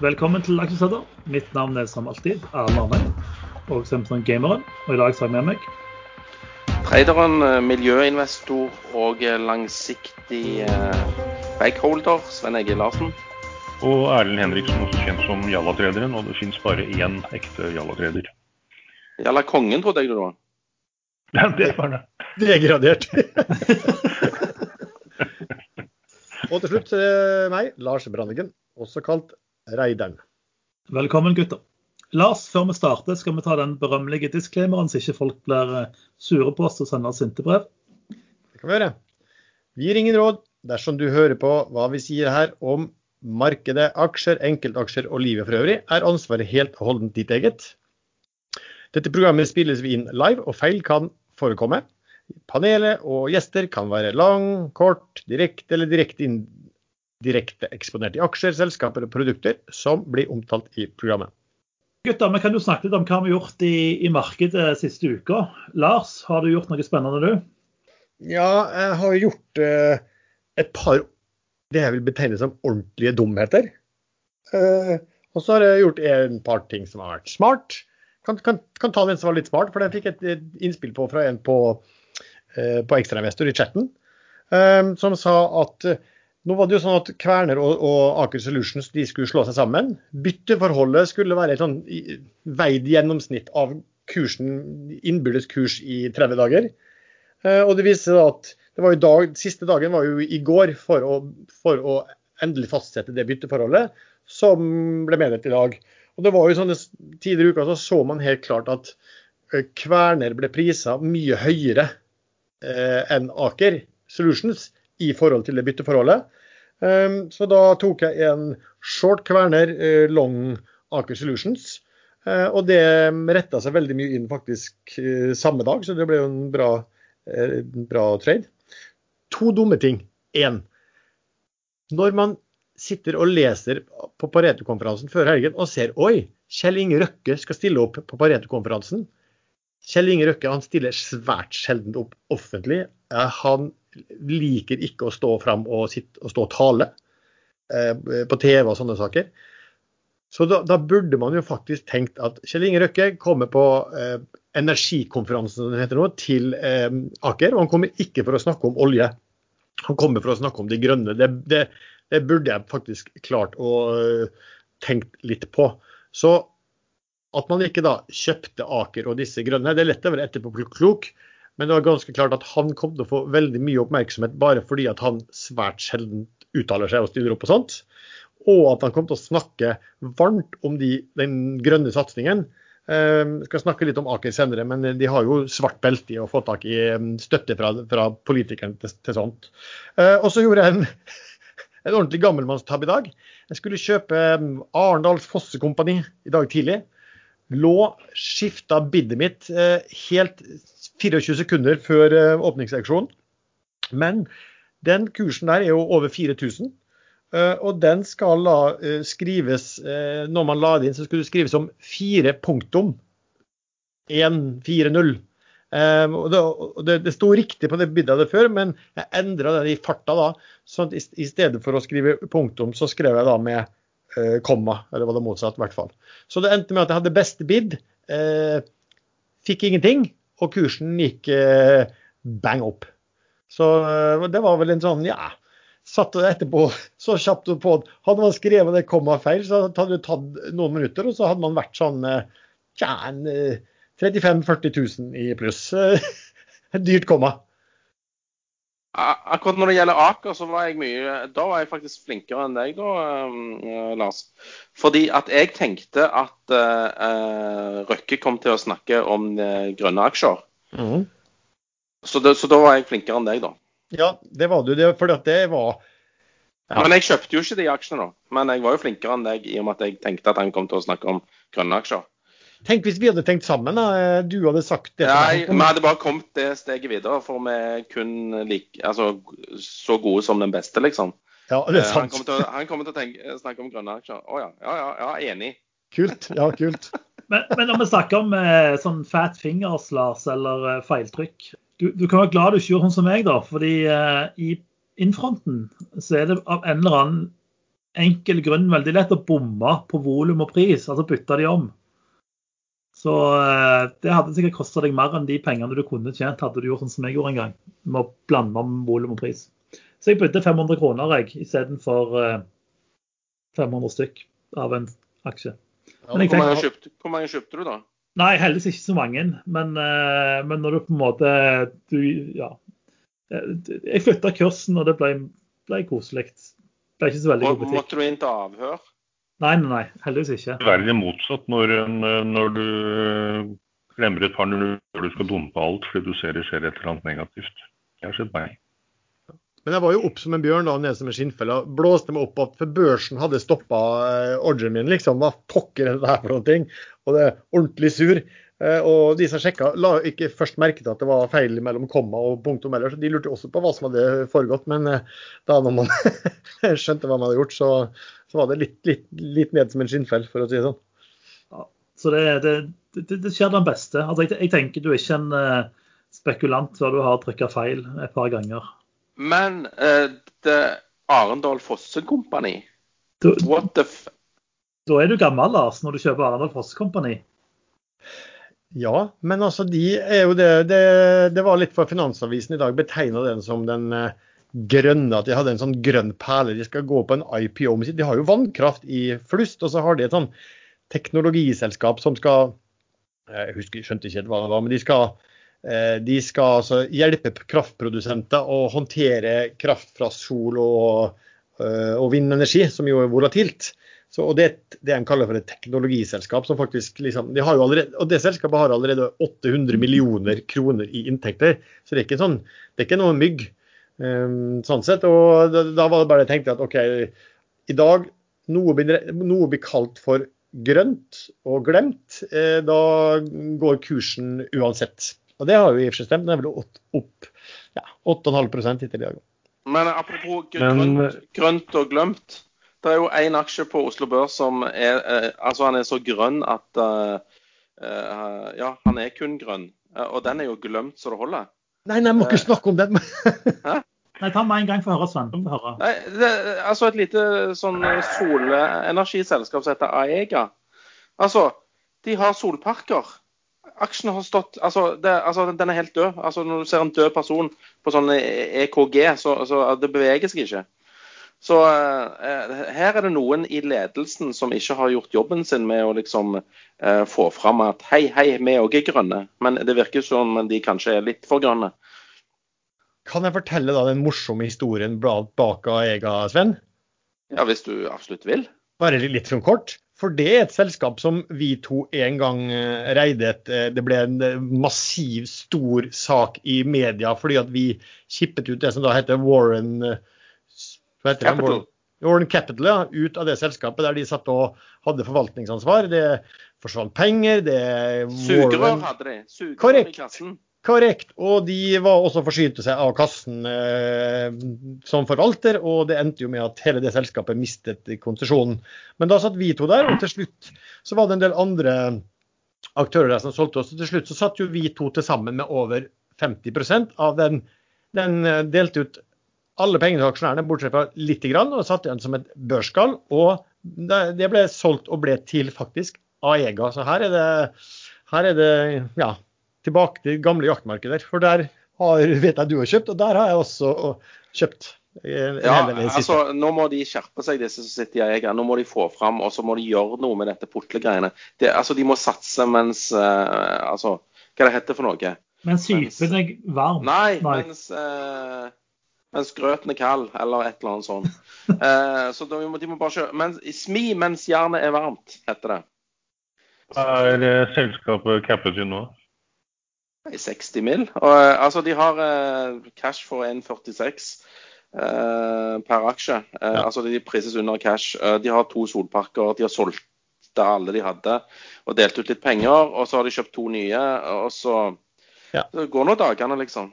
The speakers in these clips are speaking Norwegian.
Velkommen til Aksjesladder. Mitt navn er som alltid Erlend Arne. og som Gameren. Og i dag har jeg med meg Traderen, eh, miljøinvestor og eh, langsiktig eh, backholder Sven Egil Larsen. Og Erlend Henriksen, også kjent som Jalla-trederen. Og det finnes bare én ekte Jalla-treder. Jalla kongen, trodde jeg det var. Ja, det var det. Degradert. og til slutt eh, meg, Lars Brannigen, også kalt Reideren. Velkommen, gutter. Lars, før vi starter, skal vi ta den berømmelige disclaimeren, så ikke folk blir eh, sure på oss og sender sinte brev. Det kan vi gjøre. Vi gir ingen råd dersom du hører på hva vi sier her om markedet, aksjer, enkeltaksjer og livet for øvrig, er ansvaret helt og holdent ditt eget. Dette programmet spilles vi inn live, og feil kan forekomme. Panelet og gjester kan være lang, kort, direkte eller direkte, inn, direkte eksponert i aksjer, selskaper og produkter som blir omtalt i programmet. Gutter, vi kan jo snakke litt om hva vi har gjort i, i markedet siste uka. Lars, har du gjort noe spennende, du? Ja, jeg har gjort eh, et par det jeg vil betegne som ordentlige dumheter. Eh, og så har jeg gjort en par ting som har vært smart. Kan, kan, kan ta den som var litt smart, for den fikk et, et innspill på fra en på, eh, på Ekstrainvestor i chatten, um, som sa at uh, nå var det jo sånn at Kverner og, og Aker Solutions de skulle slå seg sammen. Bytteforholdet skulle være et sånn veid gjennomsnitt av kursen, innbyrdes kurs i 30 dager. Uh, og det viser at det var jo dag, Siste dagen var jo i går for å, for å endelig fastsette det bytteforholdet, som ble meddelt i dag. Og det var jo sånne Tidligere i uka så, så man helt klart at Kverner ble prisa mye høyere eh, enn Aker Solutions i forhold til det bytteforholdet. Um, så da tok jeg en short Kverner, eh, long Aker Solutions. Uh, og det retta seg veldig mye inn faktisk uh, samme dag, så det ble jo en bra, bra trade. To dumme ting. Én. Når man sitter og leser på Pareto-konferansen før helgen og ser oi, Kjell Inge Røkke skal stille opp på Pareto-konferansen. Kjell Inge Røkke han stiller svært sjelden opp offentlig. Han liker ikke å stå fram og, og stå og tale eh, på TV og sånne saker. Så da, da, burde man jo faktisk tenkt at Kjell Inge Røkke kommer på eh, energikonferansen heter nå, til eh, Aker. Og han kommer ikke for å snakke om olje. Han kommer for å snakke om de grønne. Det, det, det burde jeg faktisk klart å uh, tenkt litt på. Så at man ikke da kjøpte Aker og disse grønne, det er lett å være etterpåklok. Men det var ganske klart at han kom til å få veldig mye oppmerksomhet bare fordi at han svært sjelden uttaler seg og stiller opp på sånt. Og at han kom til å snakke varmt om de, den grønne satsingen. Vi skal snakke litt om Aker senere, men de har jo svart belte i å få tak i støtte fra, fra politikerne til, til sånt. Uh, og så gjorde jeg en en ordentlig gammelmannstabbe i dag. Jeg skulle kjøpe Arendals Fossekompani i dag tidlig. Lå, skifta bidet mitt eh, helt 24 sekunder før eh, åpningsseksjonen. Men den kursen der er jo over 4000. Eh, og den skal da skrives Når man la det inn, så skulle det skrives som 4 punktum 140. Um, og det, det, det sto riktig på det bildet jeg hadde før, men jeg endra det i farta da. sånn at i, i, stedet for å skrive punktum, så skrev jeg da med komma. Eller var det motsatt, i hvert fall. Så det endte med at jeg hadde beste bid. Eh, fikk ingenting, og kursen gikk eh, bang opp. Så det var vel en sånn, ja Satt etterpå så kjapt på Hadde man skrevet det komma feil, så hadde det tatt noen minutter, og så hadde man vært sånn ja, 35 000-40 000 i pluss. Dyrt komma. Akkurat når det gjelder Aker, så var jeg mye Da var jeg faktisk flinkere enn deg, da, uh, Lars. Fordi at jeg tenkte at uh, Røkke kom til å snakke om grønne aksjer. Mm. Så, det, så, da var jeg flinkere enn deg, da. Ja, det var du. Det, fordi det var ja. Men jeg kjøpte jo ikke de aksjene, da. Men jeg var jo flinkere enn deg i og med at jeg tenkte at han kom til å snakke om grønne aksjer. Tenk hvis vi hadde tenkt sammen, da. Du hadde sagt det. Nei, vi hadde bare kommet det steget videre, for vi er kun like, altså, så gode som den beste, liksom. Ja, det er sant. Han kommer til, han kommer til å tenke, snakke om grønne aksjer. Å ja, ja, ja, ja, enig. Kult. Ja, kult. men, men, når vi snakker om eh, sånn fat fingers, Lars, eller eh, feiltrykk du, du, kan være glad du ikke gjorde sånn som meg, da. fordi uh, i innfronten så er det av en eller annen enkel grunn veldig lett å bomme på volum og pris, altså bytte de om. Så eh, det hadde sikkert kosta deg mer enn de pengene du kunne tjent, hadde du gjort sånn som jeg gjorde en gang, med å blande om volum og pris. Så jeg bytte 500 kroner jeg, istedenfor eh, 500 stykk av en aksje. Men jeg Hvor mange, kjøpte, hvor mange kjøpte du, da? nei, heldigvis ikke så mange, men, eh, men når du på en måte du, ja. Eh, Jeg flytta kursen, og det ble, ble koselig. Det ble ikke så veldig god butikk. måtte du inn til avhør? Nei, nei, nei, heldigvis ikke. Verre motsatt når, eh, når du glemmer et par når du skal dumpe alt fordi du ser det skjer et eller annet negativt. Det har skjedd meg. Men jeg var jo opp som en bjørn da, ned som en skinnfelle. Blåste meg opp at for børsen hadde stoppa ordren min. liksom, Hva pokker er det her for noe? Og det er ordentlig sur. Eh, Og de som sjekka, la ikke først merke til at det var feil mellom komma og punktum ellers. De lurte også på hva som hadde foregått. Men eh, da når man skjønte hva man hadde gjort, så, så var det litt, litt, litt ned som en skinnfell, for å si det sånn. Så det, det, det, det skjer den beste. Altså, jeg, jeg tenker du er ikke en eh, spekulant før du har trykka feil et par ganger. Men uh, det Arendal Fosse Company, what the f... da er du gammel, Lars, når du kjøper Arendal Fosse Company. Ja, men altså de er jo det Det, det var litt for Finansavisen i dag betegna den som den eh, grønne, at de hadde en sånn grønn perle. De skal gå på en IPO. med sitt. De har jo vannkraft i flust, og så har de et sånn teknologiselskap som skal Jeg husker, skjønte ikke hva det var, men de skal, eh, de skal altså hjelpe kraftprodusenter å håndtere kraft fra sol og, eh, og vindenergi, som jo er volatilt. Så, og det, er det en kaller for et teknologiselskap som faktisk liksom, de har jo allerede, Og det selskapet har allerede 800 millioner kroner i inntekter. Så det er ikke, sånn, det er ikke noe mygg. Um, sånn sett, og da, da var det bare jeg tenkte at OK, i dag noe blir, noe blir kalt for grønt og glemt. Eh, da går kursen uansett. Og det har jo i og for seg stemt. Den er vel opp, opp ja, 8,5 hittil i dag. Men apropos grønt, Men- grønt og glemt. Det er jo én aksje på Oslo Børs som er eh, Altså, han er så grønn at eh, eh, Ja, han er kun grønn. Og den er jo glemt så det holder. Nei, nei, jeg må ikke snakke om den. Nei, ta med en gang for å høre, Sven. Få høre. Nei, det, altså et lite sånn solenergiselskap som heter Aega. Altså, de har solparker. Aksjen har stått altså, det, altså, den er helt død. Altså, når du ser en død person på sånn EKG, så, så det beveger seg ikke. Så eh, her er det noen i ledelsen som ikke har gjort jobben sin med å liksom eh, få fram at hei, hei, vi òg er grønne. Men det virker som de kanskje er litt for grønne. Kan jeg fortelle da den morsomme historien bak av Aega, Sven? Ja, hvis du absolutt vil. Bare litt sånn kort. For det er et selskap som vi to en gang eh, reide et eh, Det ble en eh, massiv, stor sak i media fordi at vi kippet ut det som da heter Warren eh, hva heter det? Capital. Warren, Capital, ja. Ut av det selskapet der de satt og hadde forvaltningsansvar. Det forsvant penger. det Sugerør hadde de. Sugerør Korrekt. i kassen. Korrekt. Og de var også forsynte seg av kassen eh, som forvalter, og det endte jo med at hele det selskapet mistet konsesjonen. Men da satt vi to der, og til slutt så var det en del andre aktører der som solgte oss. Og til slutt så satt jo vi to til sammen med over 50% av den. Den eh, delte ut alle pengene til aksjonærene, bortsett fra lite grann, og satt igjen som et børsskall. Og det det ble solgt og ble til faktisk Aega. Så her er det, her er det ja, tilbake til gamle jaktmarkeder. For der har, vet jeg du har kjøpt, og der har jeg også kjøpt. en Ja, altså, Nå må de skjerpe seg, disse som sitter i Aega. Nå må de få fram, og så må de gjøre noe med dette putlegreiene. Det, altså, de må satse mens uh, Altså, hva det heter for noe? Men sypen er varm. Nei, Nei. mens uh, mens grøten er kald, eller et eller annet sånt. Eh, så de må- de må bare kjøre Men, Smi mens jernet er varmt, heter det. Hva er eh, selskapet cappet til nå? I 60 mil. Og, eh, altså, de har eh, cash for 1,46 eh, per aksje. Eh, Ja. Altså, de prises under cash. De har to solparker. De har solgt alle de hadde og delt ut litt penger. Og så har de kjøpt to nye, og så Ja. Det går nå dagene, liksom.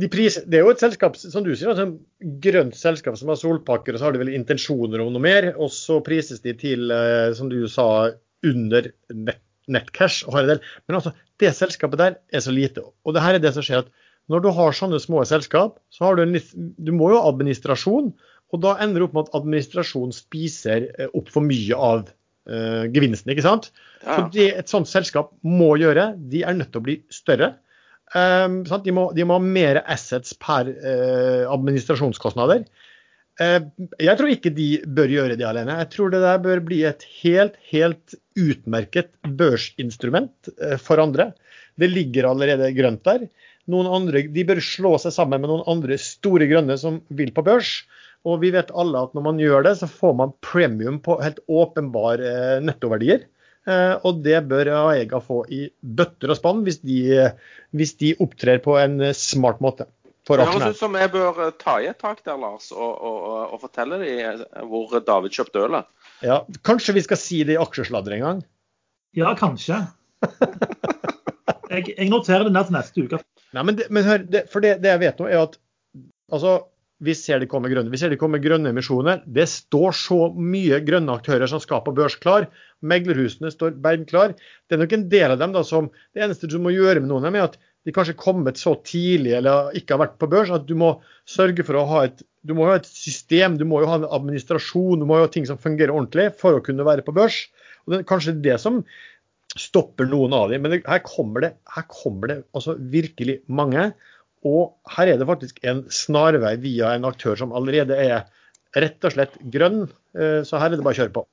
De pris, det er jo et selskap som du sier, et grønt selskap som har solpakker, og så har de vel intensjoner om noe mer. Og så prises de til, eh, som du sa, under net, nettcash. og har en del. Men altså, det selskapet der er så lite. Og det her er det som skjer at når du har sånne små selskap, så har du en litt Du må jo ha administrasjon, Og da ender det opp med at administrasjonen spiser eh, opp for mye av uh, gevinsten. ikke sant? Ja, Så det et sånt selskap må gjøre, de er nødt til å bli større. Um? De, må, de må ha mer assets per eh, administrasjonskostnader. Eh, jeg tror ikke de bør gjøre det alene. Jeg tror det der bør bli et helt, helt utmerket børsinstrument eh, for andre. Det ligger allerede grønt der. Andre, de bør slå seg sammen med noen andre store grønne som vil på børs. Og vi vet alle at når man gjør det, så får man premium på helt åpenbare eh, nettoverdier. Eh, og det bør Aega få i bøtter og spann hvis de, hvis de opptrer på en eh, smart måte. Det høres ut som jeg bør eh, ta i et tak der, Lars, og, og, og, og fortelle dem hvor David kjøpte ølet. Ja, kanskje vi skal si det i aksjesladder en gang? Ja, kanskje. Jeg, jeg noterer det ned til neste uke. Nei, men, det, men hør, det, for det, det jeg vet nå, er at altså, vi ser det kommer grønne, vi ser det kommer grønne emisjoner. Det står så mye grønne aktører som skal på børs klar. Meglerhusene står beinklar. Det er nok en del av dem da som Det eneste du må gjøre med noen av dem, er at de kanskje er kommet så tidlig eller ikke har vært på børs, at du må sørge for å ha et ha et system, du må jo ha en administrasjon, du må jo ha ting som fungerer ordentlig for å kunne være på børs. Og det er kanskje det som stopper noen av dem. Men det, her kommer det, her kommer det altså virkelig mange. Og her er det faktisk en snarvei via en aktør som allerede er rett og slett grønn. Eh, Så her er det bare å kjøre på.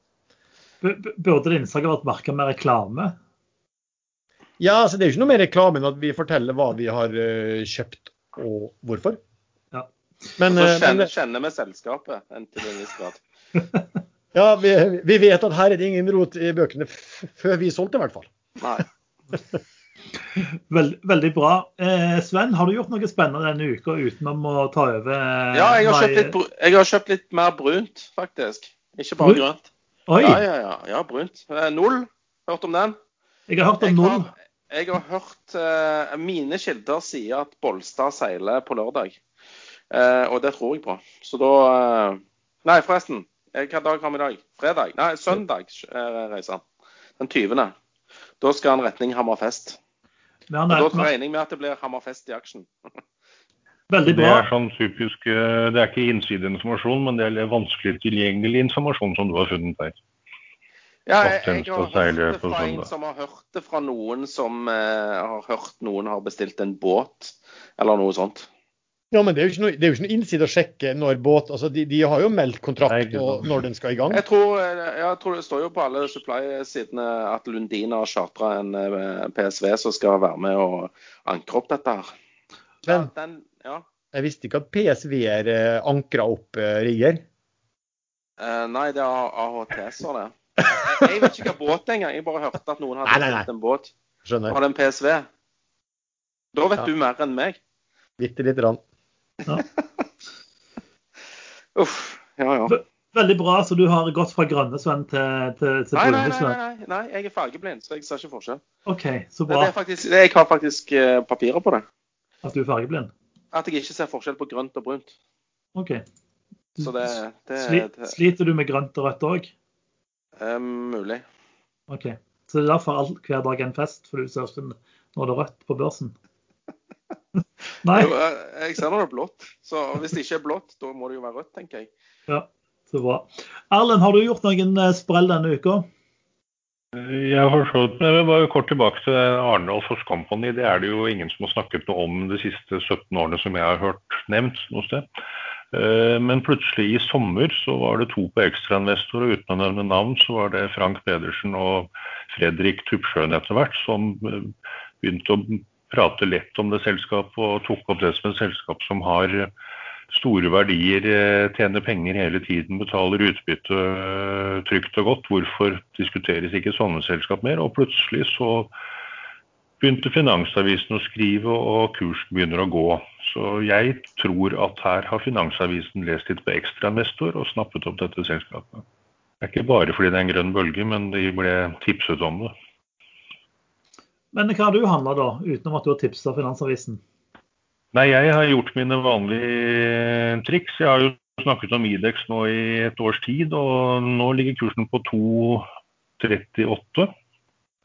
Burde det innslaget vært merka med reklame? Ja, altså Det er jo ikke noe mer reklame enn at vi forteller hva vi har eh, kjøpt og hvorfor. Ja. Men, Så eh, men kjenner, kjenner vi selskapet en til en viss grad. ja, vi, vi vet at her er det ingen rot i bøkene f før vi solgte, i hvert fall. Nei. Veld, veldig bra. Eh, Sven, har du gjort noe spennende denne uka utenom å ta over? eh, Ja, jeg har, kjøpt litt, jeg har kjøpt litt mer brunt, faktisk. Ikke bare Brunt? grønt. Oi, Ja, ja, ja, ja, brunt. Eh, Null. Hørt om den? jeg har hørt om Jeg null. har, jeg har hørt eh, Mine kilder sier at Bolstad seiler på lørdag. Eh, og det tror jeg på. Så da Nei, forresten. Hvilken dag har vi i dag? Fredag? Nei, søndag reiser han. Den 20. Da skal han retning Hammerfest. Da regner jeg med at det blir Hammerfest i aksjen. Veldig Det er sånn typisk eh, Det er ikke innsideinformasjon, men det er vanskelig tilgjengelig informasjon som du har funnet der. Ja, jeg, jeg, jeg har hørt det fra en som har hørt det fra noen som eh, har hørt noen har bestilt en båt, eller noe sånt. Ja, men det er jo ikke noe, det noe innside å sjekke når båt altså de, de har jo meldt kontrakt og når den skal i gang. Jeg tror, eh, jeg tror det står jo på alle supply-sidene at Lundin har chartra en eh, PSV som skal være med og ankre opp dette her. Ja, Men den, ja. jeg visste ikke at PSV-er eh, ankra opp rigger. Eh, nei, det er AHT-er, det. Jeg, jeg vet ikke hva båt engang. Jeg bare hørte at noen hadde Nei, nei, nei. en båt. Skjønner. Har det en PSV? Da vet Ja. du mer enn meg. Bitte lite grann. Uff. Ja, ja. Veldig bra. Så du har gått fra grønne Sven til, til, til Nei, nei, brune nei, Sven? nei, nei, nei, jeg er fargeblind, så jeg ser ikke forskjell. OK, så Det bra faktisk, jeg har faktisk eh, papirer på det. at du er fargeblind. At jeg ikke ser forskjell på grønt og brunt. OK. Så det, det, Sli, det sliter du med grønt og rødt òg? Um, mulig. OK. Så det er derfor all, hver dag er en fest, for du ser ikke når det er rødt på børsen? Nei? Jeg ser det er blått. Så hvis det ikke er blått, da må det jo være rødt, tenker jeg. Ja, så bra. Erlend, har du gjort noen eh, sprell denne uka? Jeg har forstått, men jeg vil bare kort tilbake til Arne og Foss Company. Det er det jo ingen som har snakket noe om de siste 17 årene som jeg har hørt nevnt noe sted. Eh, Men plutselig i sommer så var det to på ekstrainvestor, og uten å nevne navn, så var det Frank Pedersen og Fredrik Tupsjøen etter hvert som eh, begynte å prate lett om det selskapet og tok opp det som et selskap som har store verdier, eh, tjener penger hele tiden, betaler utbytte eh, trygt og godt. Hvorfor diskuteres ikke sånne selskap mer? Og plutselig så begynte Finansavisen å skrive, og kursen begynner å gå. Så jeg tror at her har Finansavisen lest litt på ekstrainvestor og snappet opp dette selskapet. Det er ikke bare fordi det er en grønn bølge, men de ble tipset om det. Men hva har du handla, da, utenom at du har tipsa Finansavisen? Nei, jeg har gjort mine vanlige triks. Jeg har jo snakket om Idex nå i et års tid, og nå ligger kursen på 2,38.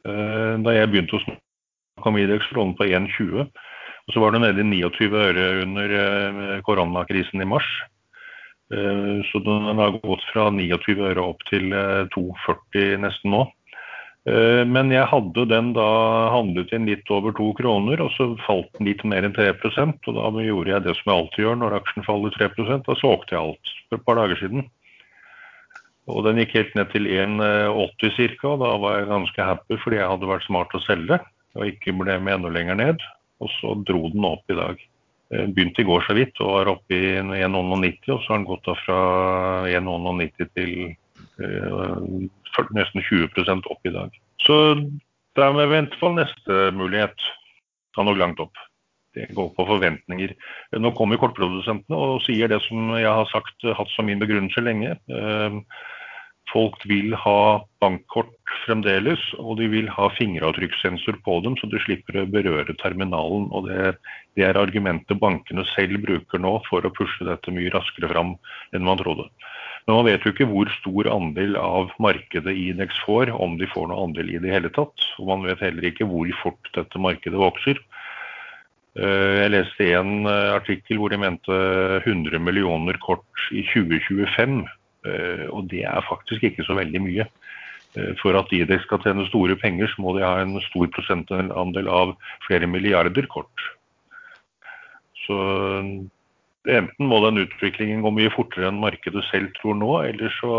Eh, Da jeg begynte å snakke om Idex, lå den på 1,20. Og så var det nede i 29 øre under eh, koronakrisen i mars. Så den har gått fra 29 øre opp til 2,40 nesten nå. Men jeg hadde den da handlet inn litt over to kroner, og så falt den litt mer enn 3% og Da gjorde jeg det som jeg alltid gjør når aksjen faller 3% Da solgte jeg alt for et par dager siden. Og den gikk helt ned til 1,80 ca. Da var jeg ganske happy fordi jeg hadde vært smart å selge og ikke ble med enda lenger ned. Og så dro den opp i dag. Begynte i går så vidt og var oppe i 1,90, og så har den gått da fra 1,90 til eh, nesten 20 opp i dag. Så det er i hvert fall neste mulighet. Ta nok langt opp. Det går på forventninger. Nå kommer kortprodusentene og sier det som jeg har sagt, hatt som min begrunnelse lenge. Eh, Folk vil ha bankkort fremdeles, og de vil ha fingeravtrykkssensor på dem, så du slipper å berøre terminalen. og det, det, er argumentet bankene selv bruker nå for å pushe dette mye raskere fram enn man trodde. Men man vet jo ikke hvor stor andel av markedet Idex får, om de får noe andel i det hele tatt. Og man vet heller ikke hvor fort dette markedet vokser. Eh, jeg leste en eh, artikkel hvor de mente 100 millioner kort i 2025. Eh, og det er faktisk ikke så veldig mye. For at IDEX skal tjene store penger, så må de ha en stor prosentandel av flere milliarder kort. Så enten må den utviklingen gå mye fortere enn markedet selv tror nå, eller så,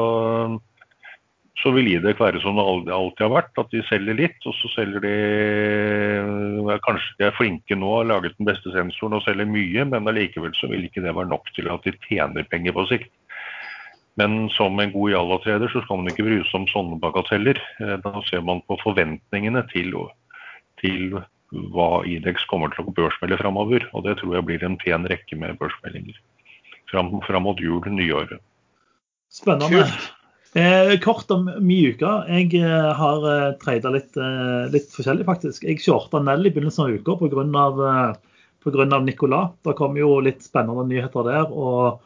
så vil IDEC være som det alltid har vært, at de selger litt, og så selger de Kanskje de er flinke nå har laget den beste sensoren og selger mye, men allikevel så vil ikke det være nok til at de tjener penger på sikt. Men som en god Jalla-trader så skal man ikke bry seg om sånne bagateller. Eh, da ser man på forventningene til, til hva Idex kommer til å børsmelde framover. Og det tror jeg blir en pen rekke med børsmeldinger fram, fram mot jul, nyåret. Spennende. Eh, kort om min uke. Jeg eh, har eh, trada litt, eh, litt, forskjellig, faktisk. Jeg shorta Nell i begynnelsen av uka pga. Eh, Nicolas. Det kom jo litt spennende nyheter der. og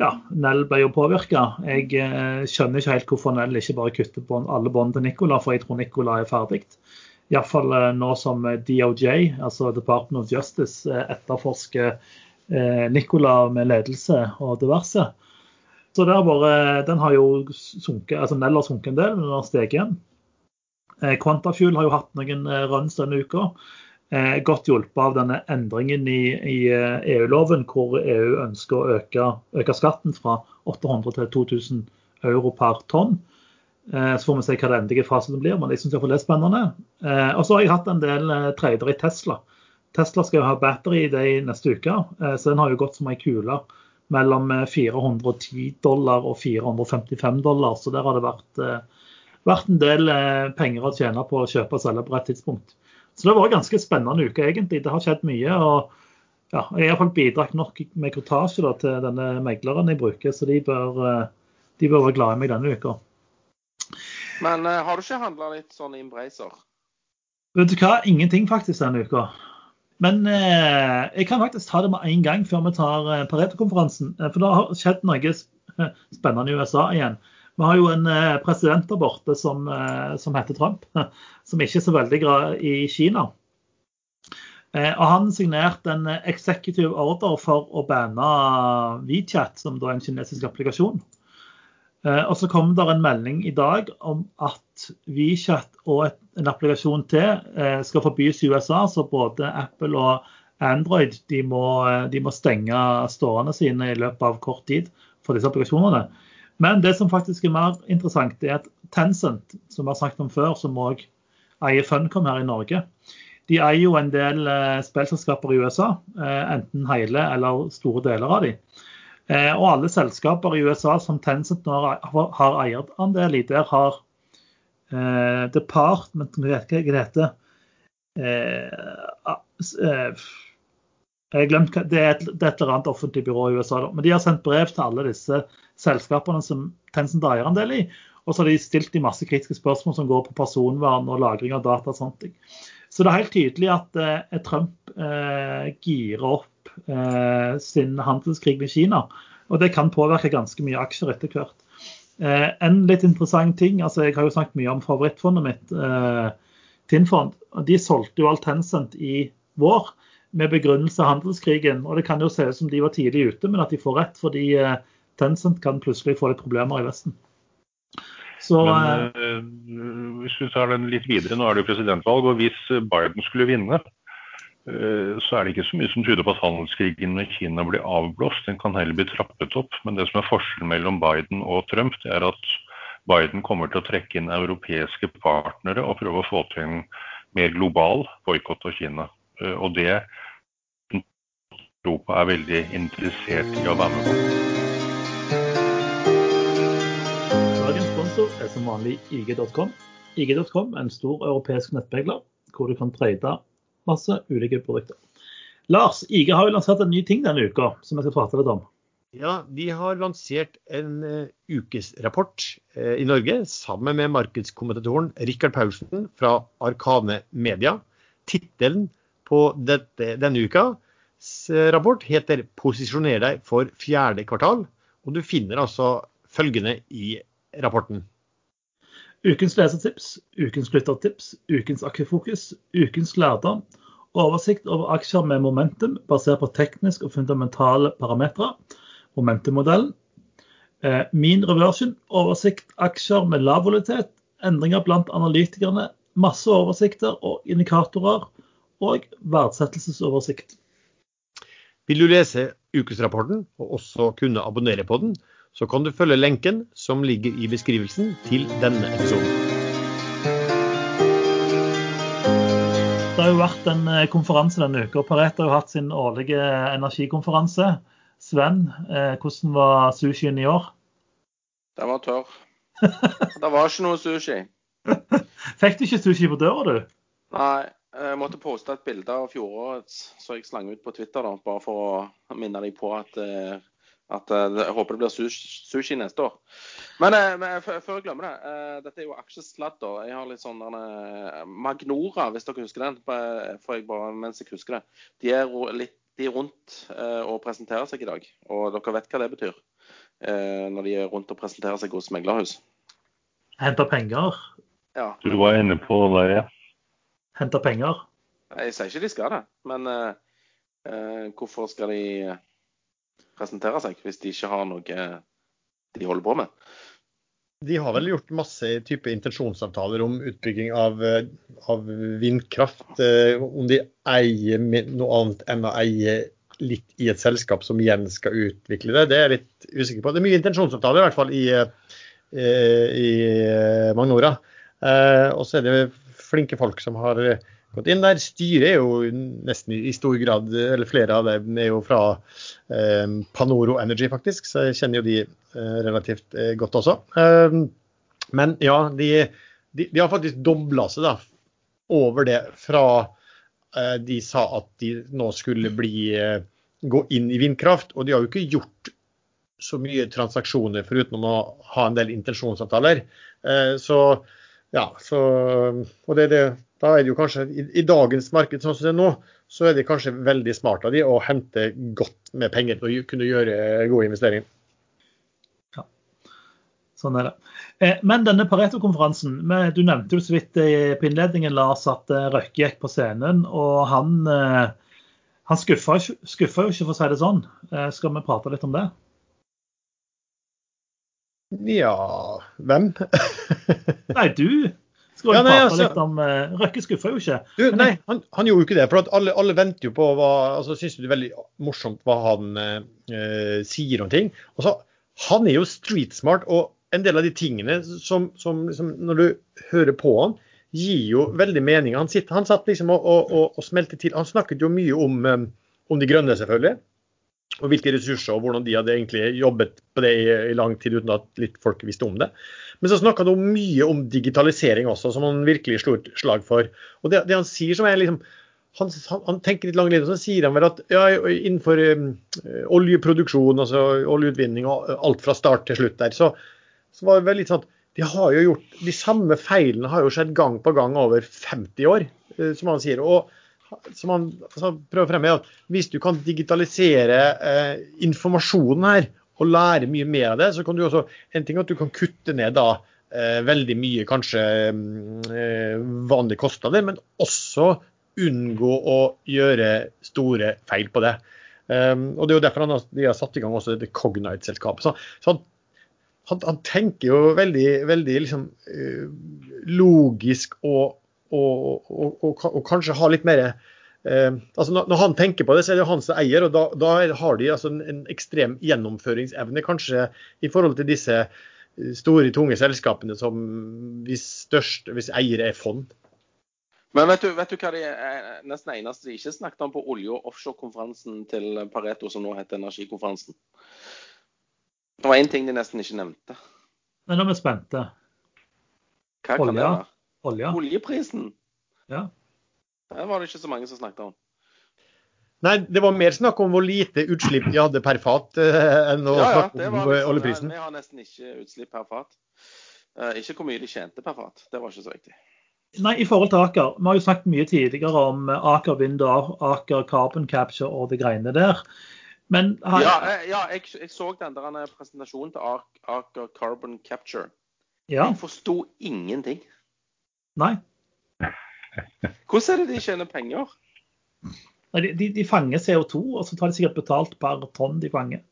ja, Nell ble jo påvirka. Jeg eh, skjønner ikke helt hvorfor Nell ikke bare kutter på alle bånd til Nicola, for jeg tror Nicola er ferdig. Iallfall eh, nå som DOJ, altså Department of Justice, eh, etterforsker eh, Nicola med ledelse og diverse. Så bare, den har jo sunket, altså Nell har sunket en del, men den har steget igjen. Eh, Quantafuel har jo hatt noen eh, runs denne uka eh, godt hjulpet av denne endringen i, i EU-loven, hvor EU ønsker å øke, øke, skatten fra 800 til 2000 euro per tonn. Eh, så får vi se hva det endelige fasiten blir, men jeg syns det er spennende. Eh, og så har jeg hatt en del eh, trader i Tesla. Tesla skal jo ha battery day neste uke, så den har jo gått som ei kule mellom 410 eh, dollar og 455 dollar. Så der har det vært, vært en del penger å tjene på å kjøpe og selge på rett tidspunkt. Så det var en ganske spennende uke, egentlig. Det har skjedd mye. og ja, Jeg har iallfall bidratt nok med kortasje til denne megleren jeg bruker, så de bør, de bør være glade i meg denne uka. Men uh, har du ikke handla litt sånn i Embracer? Vet du hva, ingenting faktisk denne uka. Men eh, jeg kan faktisk ta det med en gang før vi tar eh, Pareto-konferansen. For det har skjedd noe spennende i USA igjen. Vi har jo en eh, president der borte som, eh, som, heter Trump, som ikke er så veldig glad i Kina. Eh, og Han signerte en executive order for å banne WeChat, som da er en kinesisk applikasjon. Og Så kom det en melding i dag om at WeChat og en applikasjon til skal forbys i USA. Så både Apple og Android de må, de må stenge stående sine i løpet av kort tid for disse applikasjonene. Men det som faktisk er mer interessant, er at Tencent, som vi har snakket om før, som òg eier Funcom her i Norge, de eier jo en del eh, spillselskaper i USA, eh, enten hele eller store deler av de. Eh, og alle selskaper i USA som Tencent nå har, har eierandel i, der har eh, Department Hva heter det? Eh, eh, jeg har glemt, det er, et, det er et eller annet offentlig byrå i USA. Men de har sendt brev til alle disse selskapene som Tencent eier en del i. Og så har de stilt de masse kritiske spørsmål som går på personvern og lagring av data. og sånne ting. Så det er helt tydelig at eh, Trump eh, girer opp eh, sin handelskrig med Kina. Og det kan påvirke ganske mye aksjer etter hvert. Eh, en litt interessant ting, altså jeg har jo snakket mye om favorittfondet mitt, eh, Tinnfond. De solgte jo alt Tencent i vår med begrunnelse av handelskrigen. Og det kan jo se ut som de var tidlig ute, men at de får rett. fordi eh, Tencent kan plutselig få litt problemer i Vesten. Så Men eh, eh, hvis vi tar den litt videre, nå er det jo presidentvalg, og hvis Biden skulle vinne, så er det ikke så mye som tyder på at handelskrigen med Kina blir avblåst. Den kan heller bli trappet opp. Men det som er forskjellen mellom Biden og Trump, det er at Biden kommer til å trekke inn europeiske partnere og prøve å få til en mer global boikott av Kina. Eh, Og det Europa er veldig interessert i å være med på. Dagens sponsor er som vanlig IG.com. IG.com er en stor europeisk nettmegler hvor du kan trade masse ulike produkter. Lars, IG har jo lansert en ny ting denne uka som jeg skal prate litt om. Ja, de har lansert en uh, ukesrapport uh, i Norge sammen med markedskommentatoren Rikard Paulsen fra Arkane Media. Tittelen på dette, denne ukas eh, rapport heter 'Posisjoner deg for fjerde kvartal'. Og du finner altså følgende i rapporten. Ukens lesertips, ukens lyttertips, ukens aksjefokus, ukens lærdom. Oversikt over aksjer med momentum basert på teknisk og fundamentale parametere. Momentummodellen. Eh, min reversion, oversikt aksjer med lav volitet. Endringer blant analytikerne. Masse oversikter og indikatorer. Og verdsettelsesoversikt. Vil du lese ukesrapporten og også kunne abonnere på den, så kan du følge lenken som ligger i beskrivelsen til denne episoden. Det har jo vært en eh, konferanse denne uka. Pareto har jo hatt sin årlige energikonferanse. Sven, eh, hvordan var sushien i år? Den var tørr. Det var ikke noe sushi. Fikk du ikke sushi på døra, du? Nei, jeg måtte poste et bilde av fjorårets, så jeg slang ut på Twitter, da, bare for å minne deg på at, eh, at eh, jeg håper det blir sushi, sushi neste år. Men, eh, men før jeg glemmer det, eh, dette er jo aksjesladder. Jeg har litt sånn Magnora, hvis dere husker den, får jeg bare mens jeg husker det. De er, litt, de er rundt eh, og presenterer seg i dag, og dere vet hva det betyr. eh, Når de er rundt og presenterer seg hos meglerhus. Hente penger? Ja, Du var inne på det, ja. Hente penger? Jeg sier ikke de skal det, men eh, eh, hvorfor skal de eh, presentere seg hvis de ikke har noe eh, de holder på med? De har vel gjort masse type intensjonsavtaler om utbygging av, eh, av vindkraft. eh, Om de eier noe annet enn å eie litt i et selskap som igjen skal utvikle det, det er jeg litt usikker på. Det er mye intensjonsavtaler i hvert fall i, i Magnora. Og så er det flinke folk som har gått inn der. Styret er jo nesten i stor grad, eller flere av dem er jo fra eh, Panoro Energy faktisk, så jeg kjenner jo de eh, relativt eh, godt også. Men ja, de, de, de har faktisk dobla seg da, over det fra de sa at de nå skulle bli, gå inn i vindkraft. Og de har jo ikke gjort så mye transaksjoner foruten å ha en del intensjonsavtaler. Så ja, så, og det, det, da er det jo kanskje i, i dagens marked sånn som det er nå, så er det kanskje veldig smart av de å hente godt med penger til å kunne gjøre gode investeringer. Sånn er det. Eh, Men denne Pareto-konferansen, du nevnte jo så vidt eh, på innledningen, Lars, at eh, Røkke gikk på scenen. Og han, eh, han skuffa, skuffa jo ikke, for å si det sånn. Eh, Skal vi prate litt om det? Ja, hvem? Nei, du skal Ja, nei, altså- litt om uh, Røkke skuffa jo ikke. Du, nei, han, han gjorde jo ikke det. For alle, alle venter jo på hva altså Syns det er veldig morsomt hva han eh, sier om ting. Også, Han er jo street smart, og en del av de tingene som, som liksom, når du hører på han, gir jo veldig mening. Han, sitter, han satt liksom og, og, og, og smelte til. Han snakket jo mye om, eh, om de grønne, selvfølgelig. Og hvilke ressurser og hvordan de hadde egentlig jobbet på det i, i lang tid uten at litt folk visste om det. Men så snakka han mye om digitalisering også, som han virkelig slo et slag for. Og det, det han sier som er liksom han, han, han tenker litt langt, og så sier han vel at ja, innenfor um, oljeproduksjon, altså oljeutvinning og alt fra start til slutt der, så, så var det vel litt sånn at de har jo gjort de samme feilene har jo skjedd gang på gang over 50 år, eh, som han sier. og som han altså, prøver å fremme, er at hvis du kan digitalisere eh, informasjonen her og lære mye mer av det, så kan du også En ting er at du kan kutte ned da eh, veldig mye kanskje mm, eh, vanlige kostnader, men også unngå å gjøre store feil på det. Um, og Det er jo derfor han har, de har satt i gang også dette Cognite-selskapet. Så, så han, han, han, tenker jo veldig, veldig liksom, uh, logisk og, og, og, og, kanskje ha litt mer eh, altså når, når, han tenker på det, så er det han som eier, og da, da har de altså en, en, ekstrem gjennomføringsevne kanskje i forhold til disse store, tunge selskapene som hvis, størst, hvis eier er fond. Men vet du, vet du hva det er nesten eneste de ikke snakket om på olje- og offshorekonferansen til Pareto, som nå heter energikonferansen? Det var én ting de nesten ikke nevnte. Men nå er vi spente. Hva kan det være? Olje. Oljeprisen. Ja. Det var det ikke så mange som snakket om. Nei, det var mer snakk om hvor lite utslipp de hadde per fat eh, enn å ja, ja, snakke om liksom, oljeprisen. Vi har nesten ikke utslipp per fat. Uh, ikke hvor mye de tjente per fat. Det var ikke så viktig. Nei, i forhold til Aker. Vi har jo snakket mye tidligere om Aker Vind Aker Carbon Capture og de greiene der. Men her... Ja, jeg, ja jeg, jeg, så den der presentasjonen til Aker Carbon Capture. Ja. Jeg forsto ingenting. Nei. Hvordan er det de tjener penger? De, de, de, fanger CO2, og så tar de sikkert betalt per tonn de fanger.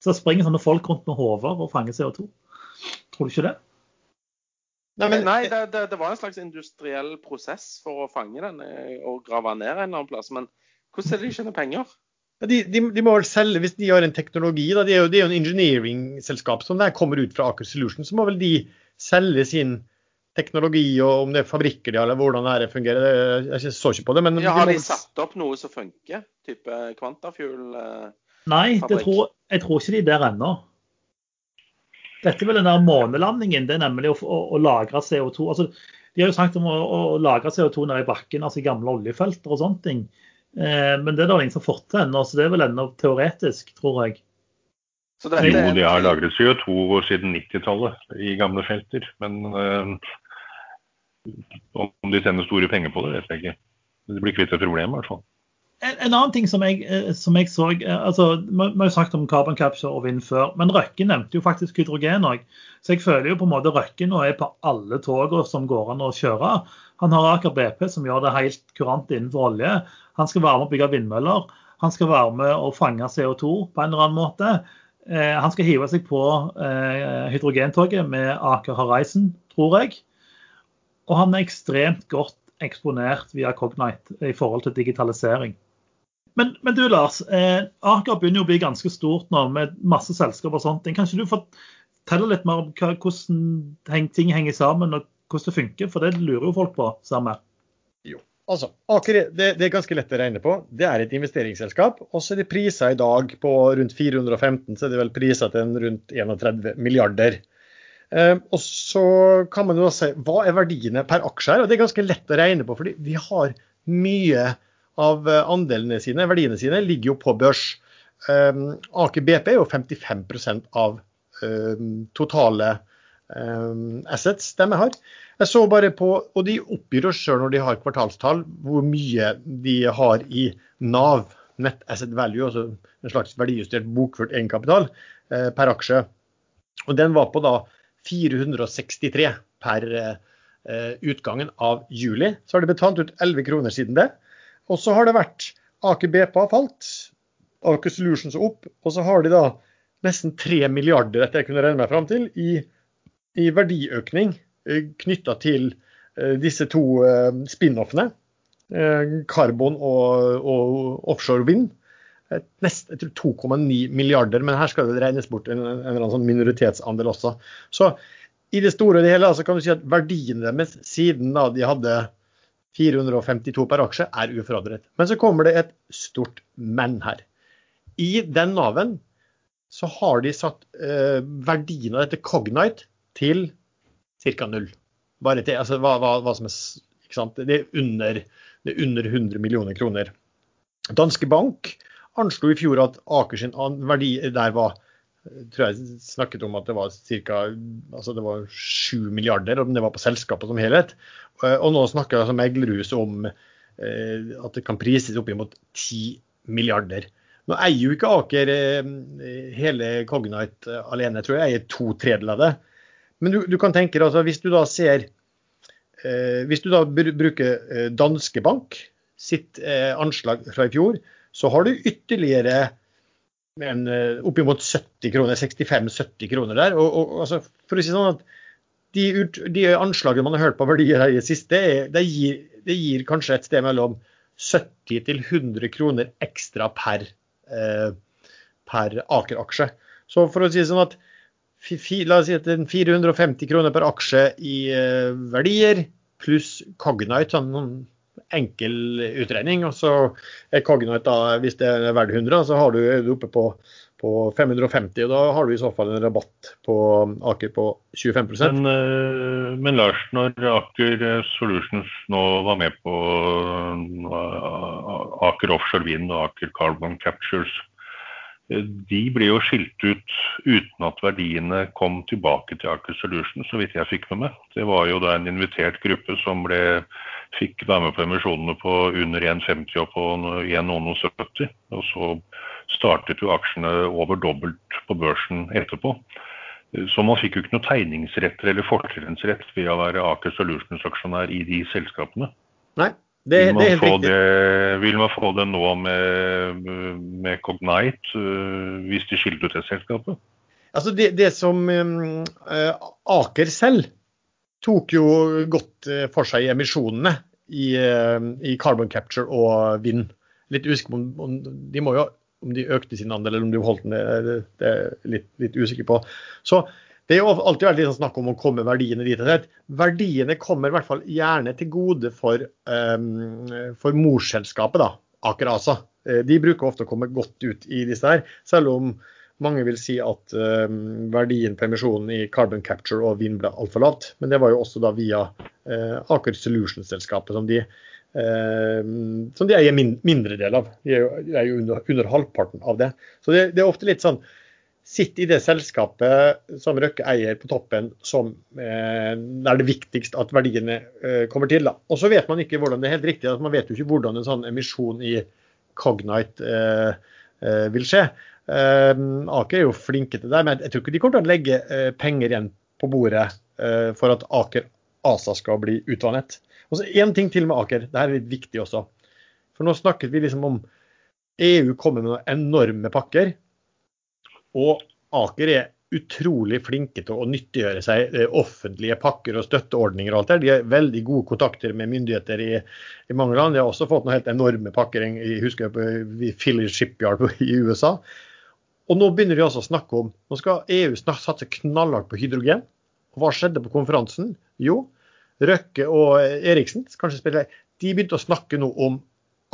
Så springer sånne folk rundt med hoder og fanger CO2. Tror du ikke det? Nei, men, Nei det, det, det, var en slags industriell prosess for å fange den eh, og grave den ned en eller annen plass. Men hvordan er det de tjener penger? De, de, de, må vel selge, Hvis de har en teknologi, da, det er jo, det er jo en engineering-selskap som der kommer ut fra Aker Solution, så må vel de selge sin teknologi, og om det er fabrikker de har, eller hvordan det fungerer. Jeg så ikke på det. men... Ja, har de satt opp noe som funker? Type Quantafuel? Eh, Nei, tror, jeg tror ikke de er der ennå. Dette er vel den der månelandingen. Det er nemlig å, å, å lagre CO2. Altså, de har jo snakket om å, å lagre CO2 nede i bakken, altså i gamle oljefelter og sånne ting. Eh, men det er det ingen som har fått til ennå, så det er vel ennå teoretisk, tror jeg. jo, de har lagret CO2 siden 90-tallet i gamle felter. Men øh, om de tjener store penger på det, vet jeg ikke. Det blir kvitt et problem, i hvert fall. En, en, annen ting som jeg, eh, som jeg så eh, altså, Vi har jo snakket om carbon capture og vind før, men Røkke nevnte jo faktisk hydrogen òg. Så jeg føler jo på en måte Røkke nå er på alle togene som går an å kjøre. Han har Aker BP som gjør det helt kurant innenfor olje. Han skal være med å bygge vindmøller. Han skal være med å fange CO2 på en eller annen måte. Eh, han skal hive seg på eh, hydrogentoget med Aker Horizon, tror jeg. Og han er ekstremt godt eksponert via Cognite i forhold til digitalisering. Men, men, du Lars, eh, Aker begynner jo å bli ganske stort nå med masse selskaper og sånt. Kan ikke du fortelle litt mer om hva, hvordan ting henger sammen og hvordan det funker? For det lurer jo folk på, sammen. Jo, altså Aker det, det, er ganske lett å regne på. Det er et investeringsselskap. Og så er det priser i dag på rundt 415, så er det vel priser til rundt 31 milliarder. Eh, og så kan man jo si hva er verdiene per aksje her? Og det er ganske lett å regne på, fordi vi har mye av eh, andelene sine, verdiene sine, ligger jo på børs. Um, Aker BP er jo 55% av um, totale assets de har. Jeg så bare på, og De oppgir oss sjøl når de har kvartalstall, hvor mye de har i Nav, net asset value, altså en slags verdijustert bokført egenkapital uh, per aksje. Og Den var på da 463 per uh, utgangen av juli. Så har de betalt ut 11 kroner siden det. Og så har det vært Aker BP har falt, Aker Solutions opp, og så har de da nesten 3 milliarder etter jeg kunne regne meg fram til, i, i verdiøkning eh, knytta til eh, disse to eh, spin-offene. Karbon og, og offshore vind. Nest, jeg tror 2,9 milliarder, men her skal det regnes bort en, en, annen sånn minoritetsandel også. Så i det store og det hele så kan du si at verdiene deres siden da de hadde 452 per aksje er uforandret. Men så kommer det et stort men her. I den Nav-en så har de satt eh, verdien av dette Cognite til ca. null. Bare til, altså hva, hva, hva som er, ikke sant? Det er, under, det er under 100 millioner kroner. Danske Bank anslo i fjor at Aker sin verdi der var tror jeg snakket om at det var ca. Altså det var 7 milliarder, om det var på selskapet som helhet. Eh, og nå snakker altså Meglerhus om eh, at det kan prises opp mot 10 milliarder. Nå eier jo ikke Aker eh, hele Cognite alene, tror jeg eier to tredjedeler av det. Men du, du, kan tenke deg, altså, hvis du da ser Hvis du da bruker Danske Bank sitt anslag fra i fjor, så har du ytterligere en, eh, oppimot 70 kroner, 65-70 kroner der. Og, og, altså, for å si sånn at de, de anslagene man har hørt på verdier her i det siste, det gir, det gir kanskje et sted mellom 70 til 100 kroner ekstra per, eh, per Aker-aksje. Så for å si sånn at la oss si at 450 kroner per aksje i eh, verdier, pluss Cognite, sånn enkel utregning. Og så er Cognite da, hvis det er verdt 100, så du, er du oppe på, på 550. og Da har du i så fall en rabatt på Aker på 25 men, eh, men Lars, når Aker Solutions nå var med på eh, Aker Offshore Wind og Aker Carbon Captures, eh, de ble jo skilt ut uten at verdiene kom tilbake til Aker Solutions, så vidt jeg fikk med meg. Det var jo da en invitert gruppe som ble fikk være med på emisjonene på under 1,50 og på 1,70. Og så startet jo aksjene over dobbelt på børsen etterpå. Så man fikk jo ikke noe tegningsretter eller fortrinnsrett ved å være Aker Solutions-aksjonær i de selskapene. Nei, det, vil, det er helt riktig. det, vil man få det nå med, med Cognite, øh, hvis de skilte ut det selskapet? Altså det, det som um, Aker selv tok jo godt eh, for seg emisjonene i, eh, i carbon capture og vind. Litt usikker på om, de må jo om de økte sin andel eller om de holdt den, det, det er litt, litt usikker på. Så det har alltid vært litt sånn snakk om å komme verdiene dit. Verdiene kommer i hvert fall gjerne til gode for, um, for morselskapet, da, Aker ASA. Eh, de bruker ofte å komme godt ut i disse her, selv om mange vil si at eh, verdien på emisjonen i carbon capture og vind ble altfor lavt. Men det var jo også da via eh, Aker Solutions-selskapet som de uh, som de eier min, mindre del av. De er jo, de er jo under, under, halvparten av det. Så det, det, er ofte litt sånn Sitt i det selskapet som Røkke eier på toppen, som eh, er det viktigst at verdiene eh, kommer til. Og så vet man ikke hvordan det er helt riktig, at man vet jo ikke hvordan en sånn emisjon i Cognite eh, eh vil skje. Uh, Aker er jo flinke til det, men jeg tror ikke de kommer til å legge uh, penger igjen på bordet uh, for at Aker ASA skal bli utvannet. Og så Én ting til med Aker, det her er litt viktig også. For nå snakket vi liksom om EU kommer med noen enorme pakker. Og Aker er utrolig flinke til å nyttiggjøre seg offentlige pakker og støtteordninger. og alt det. De har veldig gode kontakter med myndigheter i, i mange land. De har også fått noen helt enorme pakker. Jeg husker på Philly Shipyard i USA. Og nå begynner de altså å snakke om Nå skal EU satse knallhardt på hydrogen. Og hva skjedde på konferansen? Jo, Røkke og Eriksen kanskje spiller, de begynte å snakke nå om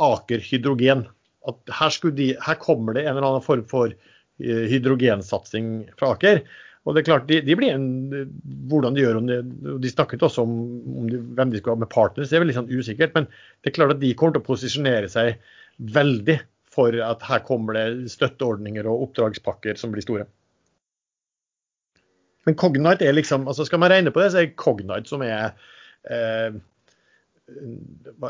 Aker hydrogen. At her, de, her kommer det en eller annen form for eh, hydrogensatsing fra Aker. Og det er klart, De, de blir en, hvordan De gjør om det, de snakket også om, om de, hvem de skulle ha med partners, det er veldig sånn usikkert. Men det er klart at de kommer til å posisjonere seg veldig for at her kommer det støtteordninger og oppdragspakker som blir store. Men Cognite er liksom, altså Skal man regne på det, så er Cognite som er eh,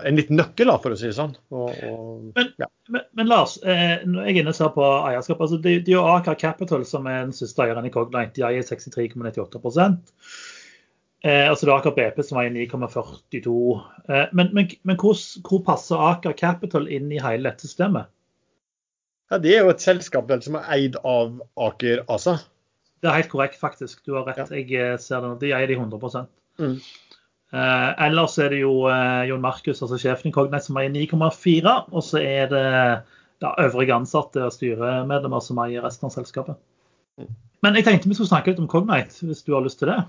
en liten nøkkel, da, for å si det sånn. Og, og, men, ja. men, men, Lars, eh, når jeg er inne og ser på eierskap, altså det, det er jo Aker Capital som er den største eieren i Cognite. De eier 63,98 eh, altså det er Aker BP som eier 9,42 eh, Men, men, men hvor, hvor, passer Aker Capital inn i hele dette systemet? Ja, Det er jo et selskap som er eid av Aker ASA. Det er helt korrekt, faktisk. Du har rett. Ja. Jeg eh, ser det. De eier de 100 mm. eh, Ellers er det jo eh, Jon Markus, altså sjefen i Cognite, som eier 9,4. Og så er det da, øvrige ansatte og styremedlemmer som eier resten av selskapet. Mm. Men jeg tenkte vi skulle snakke litt om Cognite, hvis du har lyst til det?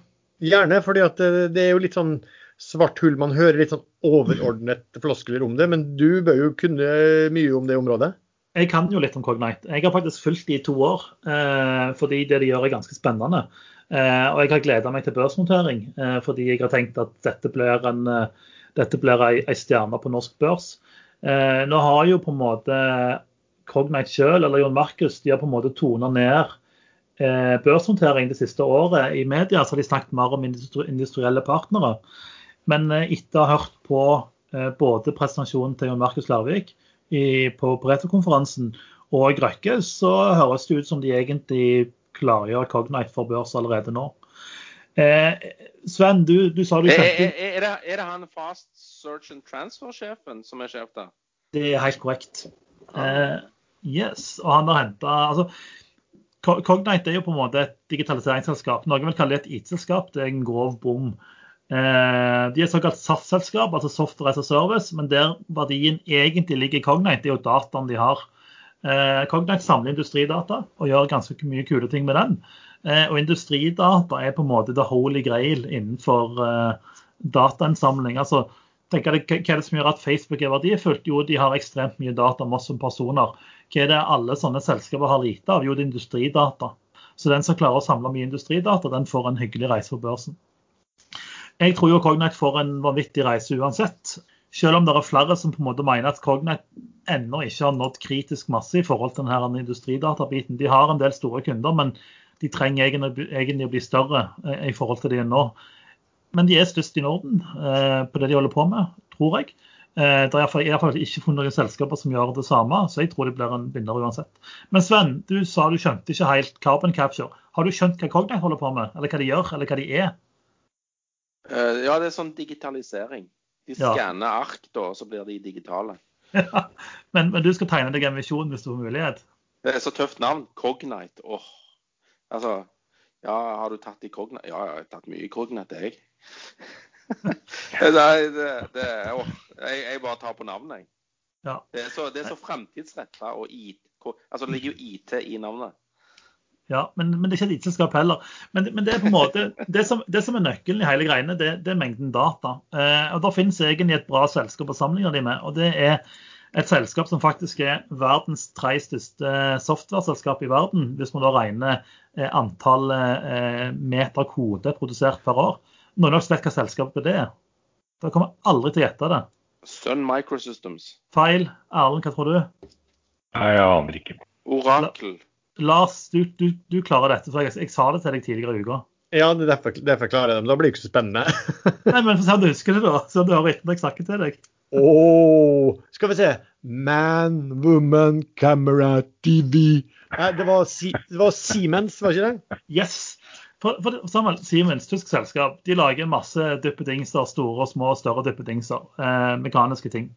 Gjerne, at eh, det er jo litt sånn svart hull. Man hører litt sånn overordnet floskler om det, men du bør jo kunne mye om det området? Jeg kan jo litt om Cognite. Jeg har faktisk fulgt de i to år, eh, fordi det de gjør er ganske spennende. Eh, og jeg har gleda meg til børsnotering, eh, fordi jeg har tenkt at dette blir en ei, ei stjerne på norsk børs. Nå har jo på en måte Cognite sjøl, eller Jon Markus, de har på en måte tona ned børsnotering det siste året. I media så har de snakket mer om industrielle partnere. Men etter å ha hørt på både presentasjonen til Jon Markus Larvik, i, på Pareto-konferansen og Røkke, så høres det ut som de egentlig klargjør Cognite for børs allerede nå. Eh, Sven, du, du sa du kjente er, er, er, det, han Fast Search and Transfer-sjefen som er sjef der? Det er helt korrekt. Eh, yes, og han har henta altså, Cognite er jo på en måte et digitaliseringsselskap. Noen vil kalle det et IT-selskap. Det er en grov bom. Eh, de er såkalt SAS-selskap, altså Software as a Service, men der verdien egentlig ligger i Cognite, det er jo dataen de har. Eh, Cognite samler industridata og gjør ganske mye kule ting med den. Eh, og industridata er på en måte the holy grail innenfor datainnsamling. Altså, tenk hva er det som gjør at Facebook er verdifullt? Jo, de har ekstremt mye data om oss som personer. Hva er det alle sånne selskaper har lite av? Jo, det er industridata. Så den som klarer å samle mye industridata, den får en hyggelig reise på børsen. Jeg tror jo Cognite får en vanvittig reise uansett. Selv om det er flere som på en måte mener at Cognite ennå ikke har nådd kritisk masse i forhold til denne industridatabiten. De har en del store kunder, men de trenger egentlig, å bli større eh, i forhold til de nå. Men de er størst i Norden eh, på det de holder på med, tror jeg. Eh, det er iallfall- ikke funnet noen selskaper som gjør det samme, så jeg tror de blir en vinner uansett. Men Sven, du sa du skjønte ikke helt carbon capture. Har du skjønt hva Cognite holder på med, eller hva de gjør, eller hva de er? Eh, ja, det er sånn digitalisering. De Ja. ark, da, og så blir de digitale. men, men du skal tegne deg en visjon hvis du får mulighet? Det er så tøft navn. Cognite. Åh. Altså Ja, har du tatt i Cognite? Ja, jeg har tatt mye i Cognite, jeg. Nei, det, det åh, jeg, jeg bare tar på navnet, jeg. Ja. Det er så, det er så framtidsretta og IT Altså, det ligger jo IT i navnet. Ja, men, men det er ikke et IT-selskap heller. Men, men det er på en måte, det som, det som er nøkkelen i hele greiene, det, det er mengden data. Eh, og Da finnes egentlig et bra selskap å sammenligne de med. og Det er et selskap som faktisk er verdens tre største software-selskap i verden, hvis man da regner eh, antall eh, meter kode produsert per år. Noen av dere vet hva selskapet det er? Dere kommer aldri til å gjette det. Sun Microsystems. Feil. Erlend, hva tror du? Nei, jeg aner ikke. Orakel. Lars, du, du, du klarer dette, for jeg, jeg sa det til deg tidligere i uka. Ja, det er derfor, derfor klarer jeg dem. Da blir det ikke så spennende. Nei, men se om du husker det, da. Så du hører etter når jeg snakker til deg. Åh, skal vi se. Man, woman, camera, TV. Nei, det var, si, det var Siemens, var ikke det? Yes. For, for, for Siemens, tysk selskap, de lager masse duppedingser, store og små og større duppedingser. Eh, mekaniske ting.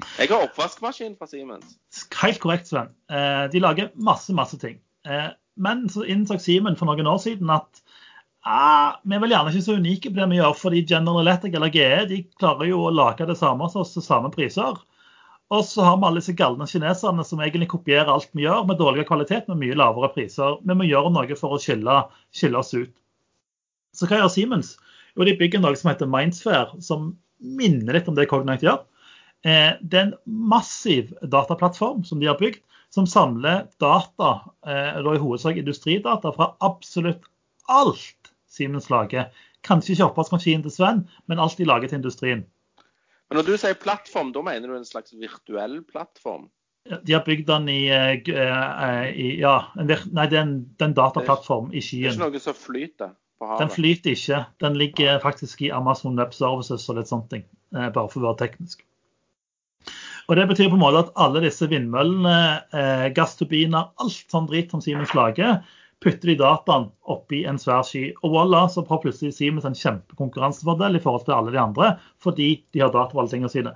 Jeg har oppvaskmaskin fra Siemens. Helt korrekt, Sven. Eh, de lager masse, masse ting. Eh, men så innså Siemens for noen år siden at ah, vi er vel gjerne ikke så unike på det vi gjør, fordi General Electric eller GE de klarer jo å lage det samme som oss til samme priser. Og så har vi alle disse galne kineserne som egentlig kopierer alt vi gjør, med dårligere kvalitet, med mye lavere priser. Vi må gjøre noe for å skille, skille oss ut. Så hva gjør Siemens? Jo, de bygger noe som heter Mindsphere, som minner litt om det Cognite gjør. Eh, det er en massiv dataplattform som de har bygd, som samler data, eh, da i hovedsak industridata, fra absolutt alt Siemens lager. Kanskje ikke oppvaskmaskinen til Sven, men alt de lager til industrien. Men når du sier plattform, da mener du en slags virtuell plattform? De har bygd den i, eh, i Ja, nei, det er en, det er en dataplattform i Det er ikke noe som flyter på Den flyter ikke. Den ligger faktisk i Amazon Web Services og litt sånne eh, Bare for å være teknisk. Og Det betyr på en måte at alle disse vindmøllene, eh, gassturbiner, alt sånn drit som Siemens lager, putter de dataen oppi en svær sky. Og voilà, så har plutselig Siemens en kjempekonkurransefordel i forhold til alle de andre, fordi de har data på alle tingene sine.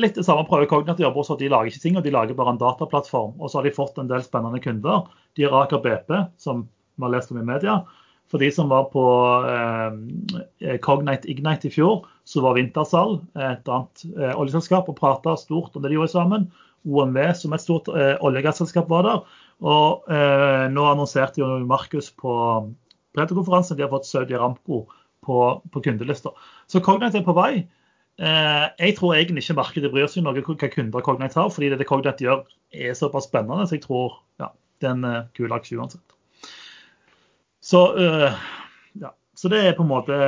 Litt det samme prøver Cognit å gjøre, at de lager ikke ting, og de lager bare en dataplattform. Og så har de fått en del spennende kunder. De har Aker BP, som vi har lest om i media. For de som var på eh, Cognite Ignite i fjor, så var Wintersal, et annet eh, oljeselskap, og prata stort om det de gjorde sammen. OMV, som et stort eh, olje- og gasselskap, var der. Og eh, nå annonserte jo Markus på Preto-konferansen de har fått Saudi Aramco på, på kundelista. Så Cognite er på vei. Eh, jeg tror egentlig ikke markedet bryr seg noe hva kunder Cognite har, fordi det, det Cognite gjør er såpass spennende, så jeg tror ja, det er en eh, kul aksje uansett. Så, eh, ja. så det er på en måte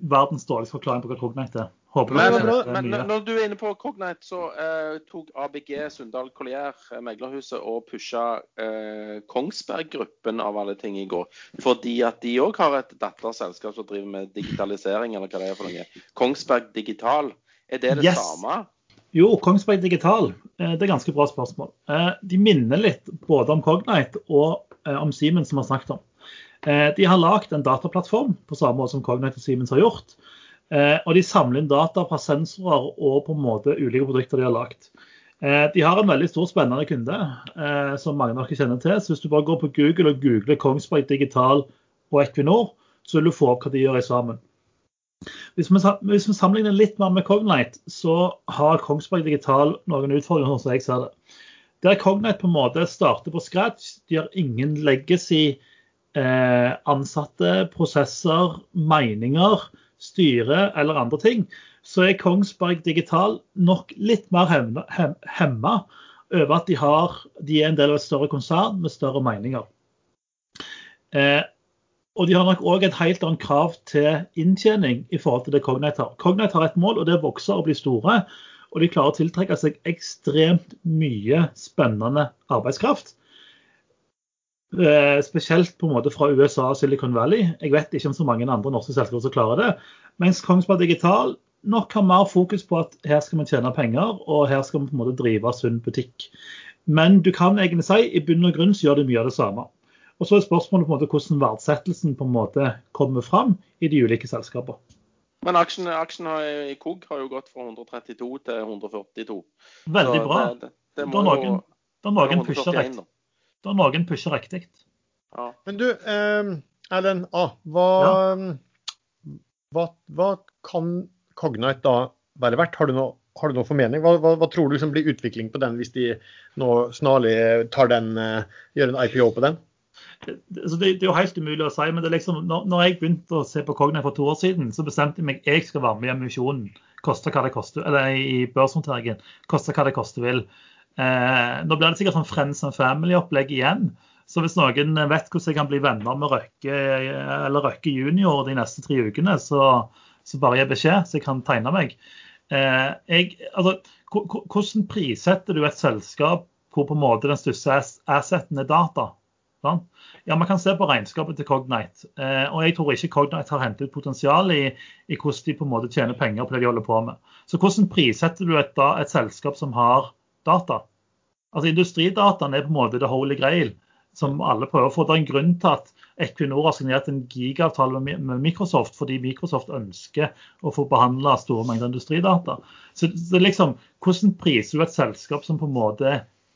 verdens dårligste forklaring på hva Cognite er. Håper Men, det er men mye. når du er inne på Cognite, så eh, tok ABG Sundal Collier, eh, meglerhuset, og pusha eh, Kongsberg-gruppen av alle ting i går. Fordi at de òg har et datterselskap som driver med digitalisering, eller hva det er for noe. Kongsberg Digital. Er det det Yes. samme? Jo, Kongsberg Digital, eh, det er ganske bra spørsmål. Eh, De minner litt både om Cognite og eh, om Siemens, som vi har snakket om. Eh, De har lagd en dataplattform på samme måte som Cognite og Siemens har gjort. Eh, Og de samler inn data fra sensorer og på en måte ulike produkter de har lagd. Eh, de har en veldig stor, spennende kunde som mange av kjenner til. Så hvis du bare går på Google og googler Kongsberg Digital og Equinor, så vil du få opp hva de gjør sammen. Hvis vi, hvis vi sammenligner litt mer med Cognite, så har Kongsberg Digital noen utfordringer, sånn som jeg ser det. Der Cognite på en måte starter på scratch, de har ingen legacy, eh, ansatte, prosesser, meninger, styre eller andre ting så er Kongsberg Digital nok litt mer hemma over at de, har, de er en del av et større konsern med større meninger. Eh, og de har nok òg et helt annet krav til inntjening i forhold til det Cognite har. Cognite har et mål, og det er å vokse og bli store. Og de klarer å tiltrekke seg ekstremt mye spennende arbeidskraft. Eh, spesielt på en måte fra USA og Silicon Valley. Jeg vet ikke om så mange andre norske selskaper som klarer det. Mens Kongsberg Digital nok har mer fokus på at her skal vi tjene penger, og her skal vi på en måte drive sunn butikk. Men du kan egentlig si i bunn og grunn så gjør de mye av det samme. Og Så er spørsmålet på en måte hvordan verdsettelsen på en måte kommer fram i de ulike selskapene. Men aksjen, aksjen i KOG har jo gått fra 132 til 142. Veldig bra. Det, det, det da noen, da noen pusher riktig. Da noen pusher riktig. Ja. Men du, eh, Erlend A, hva, ja. hva, hva kan Cognite da være verdt? Har du noe, har du noe formening? Hva, hva, hva, tror du liksom blir utvikling på den hvis de nå snarlig tar den, eh, gjør en IPO på den? Det, det, er jo helt umulig å si, men liksom, når, når, jeg begynte å se på Cognite for to år siden, så bestemte jeg meg jeg skal være med i emisjonen. Koste hva det koster, eller i børshåndteringen. Koste hva det koster vil. Eh, nå blir det sikkert sånn Friends and Family-opplegg igjen. Så hvis noen vet hvordan jeg kan bli venner med Røkke eller Røkke junior de neste tre ukene, så, så bare gi beskjed, så jeg kan tegne meg. Eh, jeg, altså, hvordan prissetter du et selskap hvor på en måte den største asseten er data? Sånn? Ja, Man kan se på regnskapet til Cognite. Eh, og jeg tror ikke Cognite har hentet ut potensial i, i, hvordan de på en måte tjener penger på det de holder på med. Så hvordan prissetter du et, et selskap som har data? Altså Industridataen er på en måte the holy grail som alle prøver å få. Det er en grunn til at Equinor har signert en gigavtale med Microsoft fordi Microsoft ønsker å få behandla store mengder industridata. Så, så liksom, Hvordan priser du et selskap som på en måte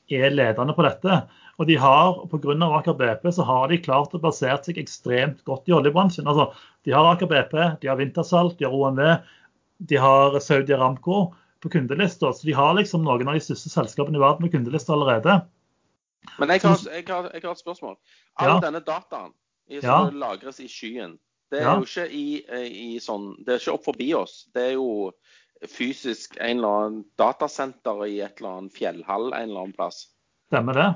er ledende på dette? Og de har, Pga. Aker BP så har de klart å basere seg ekstremt godt i oljebransjen. Altså, De har Aker BP, de har Wintersalt, de har OMV, de har Saudi Aramco på kundelista. Så de har liksom noen av de største selskapene i verden med kundeliste allerede. Men jeg har, jeg har, jeg har et spørsmål. All ja. denne dataen som ja. lagres i skyen, det er ja. jo ikke i, i, sånn Det er ikke opp forbi oss. Det er jo fysisk en eller annen datasenter i et eller annet fjellhall en eller annen plass. Stemmer det.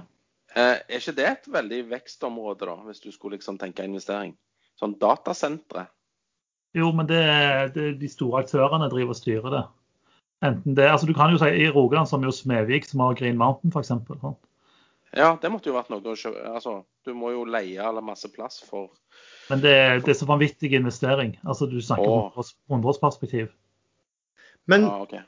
Eh, er ikke det et veldig vekstområde, da, hvis du skulle liksom tenke investering? Sånn datasentre? Jo, men det, det, de store aktørene driver og styrer det. Enten det, altså Du kan jo si i Rogaland som jo Smevik, som har Green Mountain f.eks. Ja, det måtte jo vært noe å kjøpe. Altså, du må jo leie eller masse plass for Men det, det er så vanvittig investering. Altså, du snakker om hundreårsperspektiv. Men, ah, okay.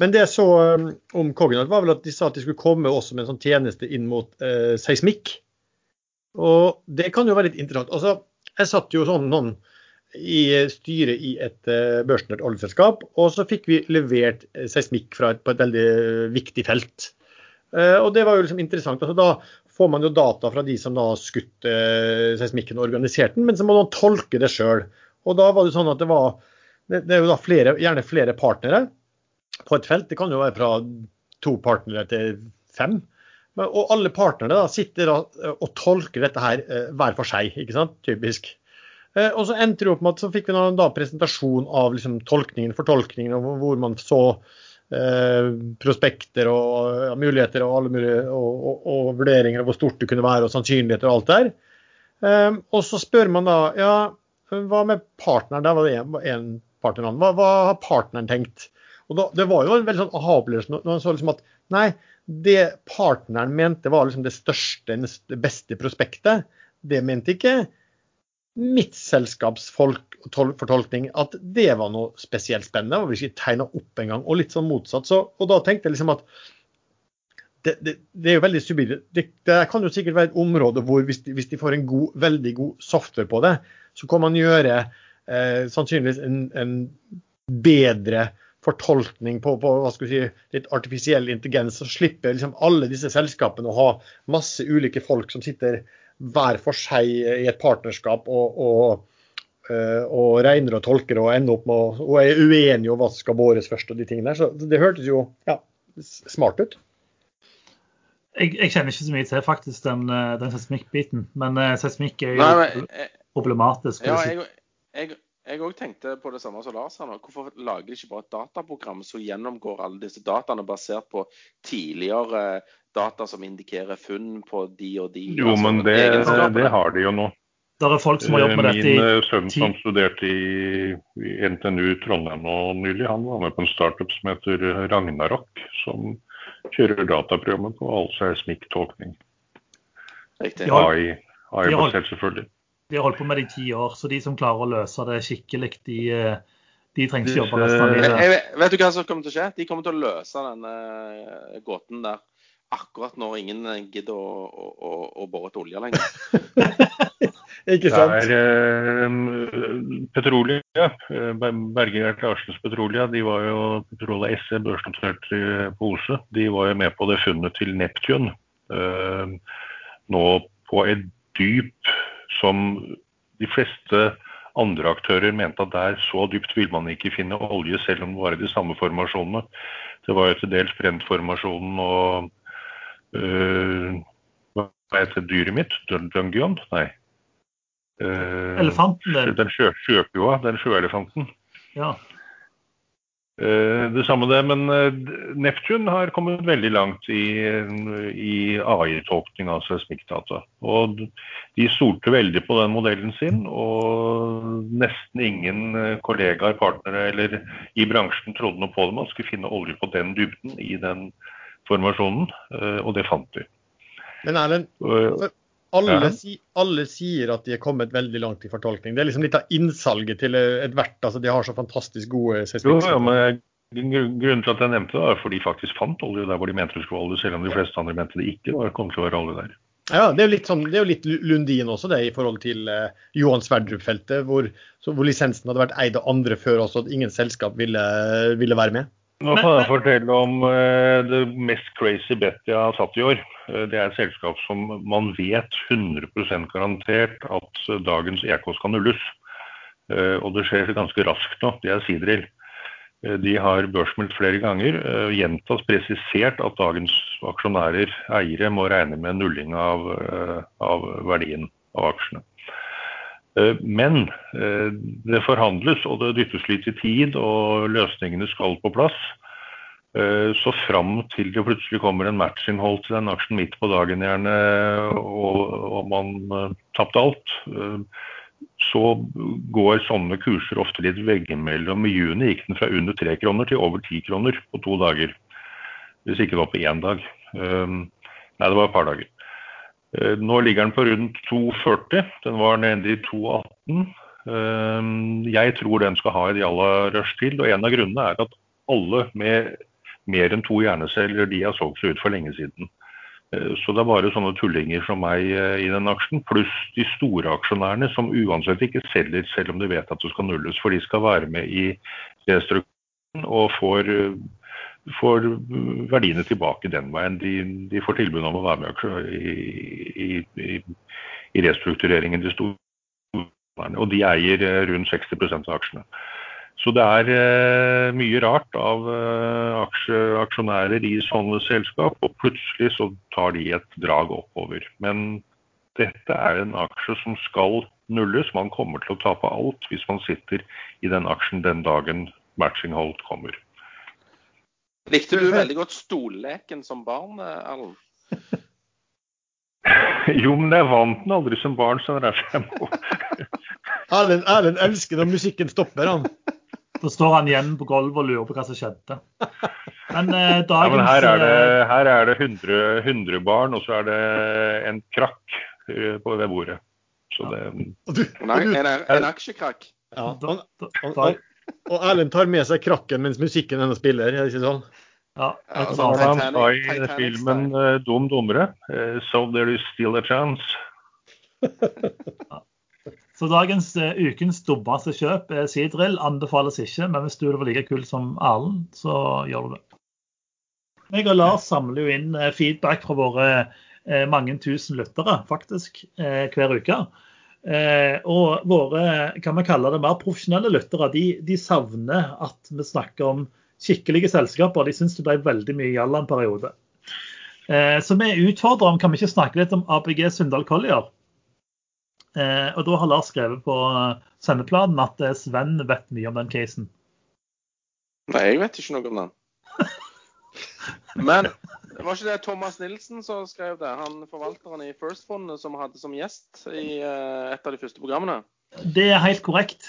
men det jeg så um, om Cognite, var vel at de sa at de skulle komme også med en sånn tjeneste inn mot eh, seismikk. Og det kan jo være litt interessant. Altså, jeg satt jo sånn noen i styret i et børsnært oljeselskap, og så fikk vi levert uh, seismikk fra et, på et veldig viktig felt. Eh, og det var jo liksom interessant. Altså, da får man jo data fra de som da har skutt eh, seismikken og organisert den, men så må man tolke det sjøl. Og da var det sånn at det var det, er jo da flere, gjerne flere partnere på et felt. Det kan jo være fra to partnere til fem. Og alle partnerne da sitter da, og tolker dette her eh, hver for seg, ikke sant? Typisk. Eh, og så endte det opp med at så fikk vi da presentasjon av liksom, tolkningen, fortolkningen, hvor man så Eh, prospekter og muligheter og, mulige, og, og, og, vurderinger av hvor stort det kunne være og sannsynligheter og alt der. Um, og så spør man da ja, hva med partneren? Der var det en partner. Hva, hva har partneren tenkt? Og da, Det var jo en veldig sånn aha-opplevelse når man så liksom at nei, det partneren mente var liksom det største, det beste prospektet, det mente ikke mitt selskaps fortolkning at det var noe spesielt spennende. og ikke tegna opp engang, og litt sånn motsatt. Så, og da tenkte jeg liksom at det, det, det er jo veldig subtilt. Det, det, kan jo sikkert være et område hvor hvis de, hvis de, får en god, veldig god software på det, så kan man gjøre eh, sannsynligvis en, en, bedre fortolkning på, på hva skal vi si, litt artifisiell intelligens, så slipper liksom alle disse selskapene å ha masse ulike folk som sitter hver for seg i et partnerskap og, og, eh, og regner og tolker og ender opp med og er uenige om hva som skal båres først og de tingene der. Så det hørtes jo ja, smart ut. Jeg, jeg, kjenner ikke så mye til faktisk den, eh, den seismikkbiten, men uh, seismikk er jo Nei, men, jeg, problematisk. ja, jeg jeg, jeg, òg tenkte på det samme som Lars her nå. Hvorfor lager de ikke bare et dataprogram som gjennomgår alle disse dataene basert på tidligere data som indikerer funn på de og de? Jo, altså, men det, det har de jo nå. Det er folk som har jobbet med dette i Min sønn som studerte i, i NTNU Trondheim nå nylig, han var med på en startup som heter Ragnarok, som kjører dataprogrammet på all seismikktolkning. Riktig. Ja. AI, AI-basert, selvfølgelig. De har holdt på med det i ti år, så de som klarer å løse det skikkelig, de, eh, de trenger ikke jobbe resten av Disse- livet. vet- du hva som kommer til å skje? De kommer til å løse den eh, gåten der akkurat når ingen eh, gidder å, å, å, å bore etter olje lenger. Ikke sant? Det er eh, Petrolia, eh, Ber- Larsens Petrolia, de var jo Petrolia SE børsnotert i- på OSE. De var jo med på det funnet til Neptun eh, nå på et dyp som de fleste andre aktører mente at der så dypt vil man ikke finne olje, selv om det var i de samme formasjonene. Det var jo til dels Brent-formasjonen og eh, Hva heter dyret mitt? Dungeon? Nei. Uh, Elefanten. Den sjø, sjøkua, den sjøelefanten. Ja. Eh, det samme det, men Neptun har kommet veldig langt i, i AI-tolkning av seismikkdata. Og de stolte veldig på den modellen sin, og nesten ingen eh, kollegaer, partnere eller i bransjen trodde noe på det. Man skulle finne olje på den dybden i den formasjonen, eh, og det fant de. Men Erlend, Eh, alle, si, alle sier at de er kommet veldig langt i fortolkning. Det er liksom litt av innsalget til et vert. altså De har så fantastisk gode Jo, ja, men Grunnen til at jeg nevnte det, er fordi de faktisk fant olje der hvor de mente det skulle være olje, selv om de fleste andre mente det ikke var, kom til å være olje der. Ja, det er jo litt, sånn, det er jo litt Lundin også, det, i forhold til eh, Johan Sverdrup-feltet, hvor, hvor lisensen hadde vært eid av andre før også, at ingen selskap ville, ville være med. Nå kan jeg fortelle om eh, det mest crazy bet jeg har tatt i år. Eh, det er et selskap som man vet 100 garantert at dagens EK skal nulles. Eh, og det skjer ganske raskt nå. Det er Sidril. De har børsmeldt flere ganger, gjentatt presisert at dagens aksjonærer, eiere, må regne med nulling av, av verdien av aksjene. Eh, Men eh, det forhandles og det dyttes litt i tid, og løsningene skal på plass. Eh, Så fram til det plutselig kommer en matchinnhold til den aksjen midt på dagen, gjerne, og, og man tapte alt, så går sånne kurser ofte litt veggimellom. I juni gikk den fra under tre kroner til over ti kroner på to dager. Hvis ikke det var på én dag. Nei, det var et par dager. Eh, Nå ligger den på rundt 2,40. Den var nede i 2,18. Eh, Jeg tror den skal ha et jalla rush til. Og en av grunnene er at alle med mer enn to hjerneceller de har solgt seg ut for lenge siden. Eh, Så det er bare sånne tullinger som meg i den aksjen, pluss de store aksjonærene som uansett ikke selger selv om de vet at det skal nulles. For de skal være med i restruktureringen og får, får verdiene tilbake den veien. De, de får tilbud om å være med i, i, i, restruktureringen De store. Og de eier eh, rundt 60% av aksjene. Så det er eh, mye rart av eh, aksje, aksjonærer i sånne selskap, og plutselig så tar de et drag oppover. Men dette er en aksje som skal nulles. Man kommer til å tape alt hvis man sitter i den aksjen den dagen matching hold kommer. Likte du veldig godt stolleken som barn, eh, Erlend? Jo, men jeg vant den aldri som barn, så det er jeg må Erlend, Erlend elsker når musikken stopper, han. Da står han igjen på gulvet og lurer på hva som skjedde. Men eh, Ja, men her er det, eh, her er det 100, 100 barn, og så er det en krakk eh, på det bordet. Så det, Og, du, En, og, du, en, en aksjekrakk? ja, da, da, da, og, Erlend tar med seg krakken mens musikken hennes spiller. Er det ikke sånn? ja, Ja, altså, han sa i filmen eh, Dum dummere, uh, so there is still a chance. Så dagens uh, ukens dummeste kjøp er sidrill. Anbefales ikke, men hvis du er like kul som Erlend, så gjør du det. Jeg og Lars samler jo inn uh, feedback fra våre uh, mange tusen lyttere, faktisk, hver uke. Og våre kan vi kalle det mer profesjonelle lyttere de, de savner at vi snakker om skikkelige selskaper. De syns det ble veldig mye gjeld en periode. så vi utfordrer om kan vi ikke snakke litt om ABG Sundal Collier. Eh, og da har Lars skrevet på sendeplanen at eh, Sven vet mye om den casen. Nei, jeg vet ikke noe om den. Men det var ikke det Thomas Nilsen som skrev det? Han forvalteren i First Fund som hadde som gjest i uh, et av de første programmene? Det er helt korrekt.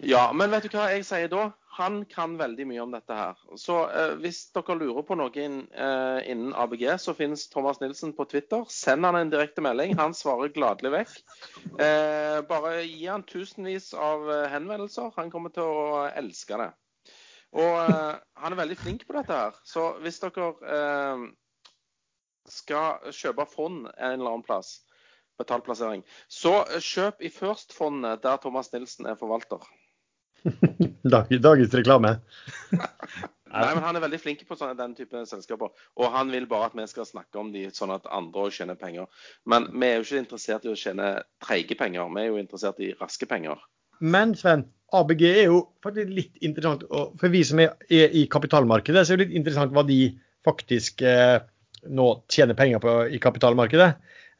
Ja, men vet du hva jeg sier da? Han kan veldig mye om dette her. Så eh, hvis dere lurer på noe inn, eh, innen ABG, så finnes Thomas Nilsen på Twitter. Send han en direkte melding. Han svarer gladelig vekk. Eh, bare gi han tusenvis av eh, henvendelser. Han kommer til å elske det. Og eh, han er veldig flink på dette her. Så hvis dere eh, skal kjøpe fond en eller annen plass, betalt så kjøp i First-fondet der Thomas Nilsen er forvalter. Dagens reklame. Nei, men Han er veldig flink på sånne, den type selskaper. Og han vil bare at vi skal snakke om de sånn at andre òg tjener penger. Men vi er jo ikke interessert i å tjene treige penger, vi er jo interessert i raske penger. Men Sven, ABG er jo faktisk litt interessant. For vi som er i kapitalmarkedet, så er det litt interessant hva de faktisk eh, nå tjener penger på i kapitalmarkedet.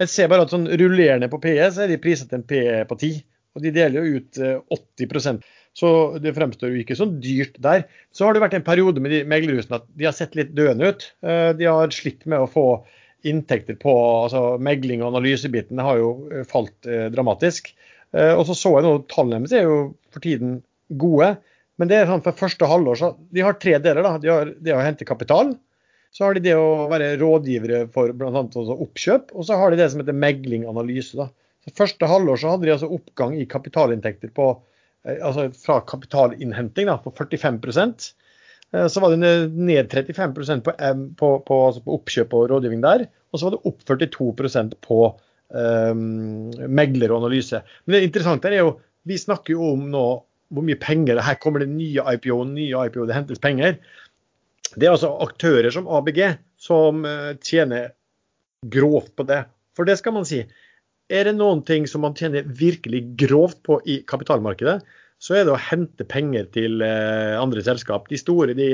Jeg ser bare at sånn rullerende på PE, så er de priset til en PE på 10. Og de deler jo ut eh, 80% så det fremstår jo ikke sånn dyrt der. Så har det vært en periode med de meglerhusene at de har sett litt døende ut. Eh, de har slitt med å få inntekter på altså Megling og analysebiten har jo eh, falt eh, dramatisk. Og så så jeg nå tallene deres er jo for tiden gode. Men det er sånn for første halvår så De har tre deler. da. De har det å hente kapital. Så har de det å være rådgivere for bl.a. oppkjøp. Og så har de det som heter megling analyse. da. Så Første halvår så hadde de altså oppgang i kapitalinntekter på Eh, altså fra kapitalinnhenting da, på 45 eh, så var det ned 35 på, på, på, altså på, oppkjøp og rådgivning der. Og så var det opp 42% på um, megler og analyse. Men det interessante er jo, vi snakker jo om nå hvor mye penger Her kommer det nye IPO, nye IPO, det hentes penger. Det er altså aktører som ABG som tjener grovt på det. For det skal man si. Er det noen ting som man tjener virkelig grovt på i kapitalmarkedet, så er det å hente penger til eh, andre selskap. De store de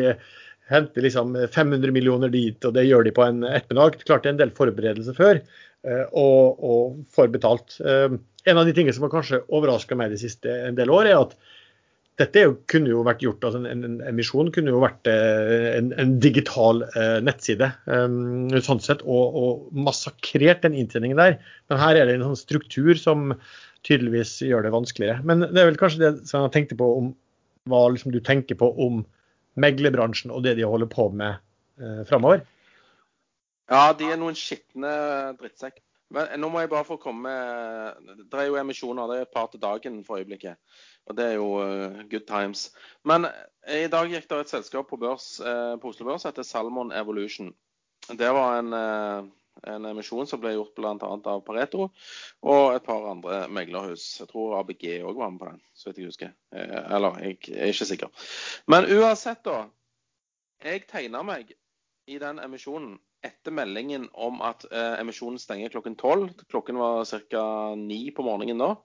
henter liksom 500 millioner dit, og det gjør de på en ettermiddag. Klart det er en del forberedelser før, eh, og, og får betalt. Eh, en av de tingene som har kanskje overraska meg de siste en del år, er at dette kunne jo vært gjort, altså en, en emisjon kunne jo vært eh, en, en digital eh, nettside um, sånn sett, og, og, massakrert den inntjeningen der. Men her er det en sånn struktur som tydeligvis gjør det vanskeligere. Men det er vel kanskje det som jeg tenkte på om hva liksom du tenker på om meglerbransjen og det de holder på med eh, framover? Ja, de er noen skitne drittsekk. Men nå må jeg bare få komme med Det er jo emisjoner. Det er et par til dagen for øyeblikket. Og det er jo uh, good times. Men eh, i dag gikk det et selskap på børs uh, på Oslo Børs heter Salmon Evolution. Det var en, en emisjon som ble gjort bl.a. av Pareto og et par andre meglerhus. Jeg tror ABG òg var med på den, så vidt jeg husker. eller, jeg er ikke sikker. Men uansett, da. Jeg tegna meg i den emisjonen etter meldingen om at emisjonen stenger klokken tolv. Klokken var ca. ni på morgenen da.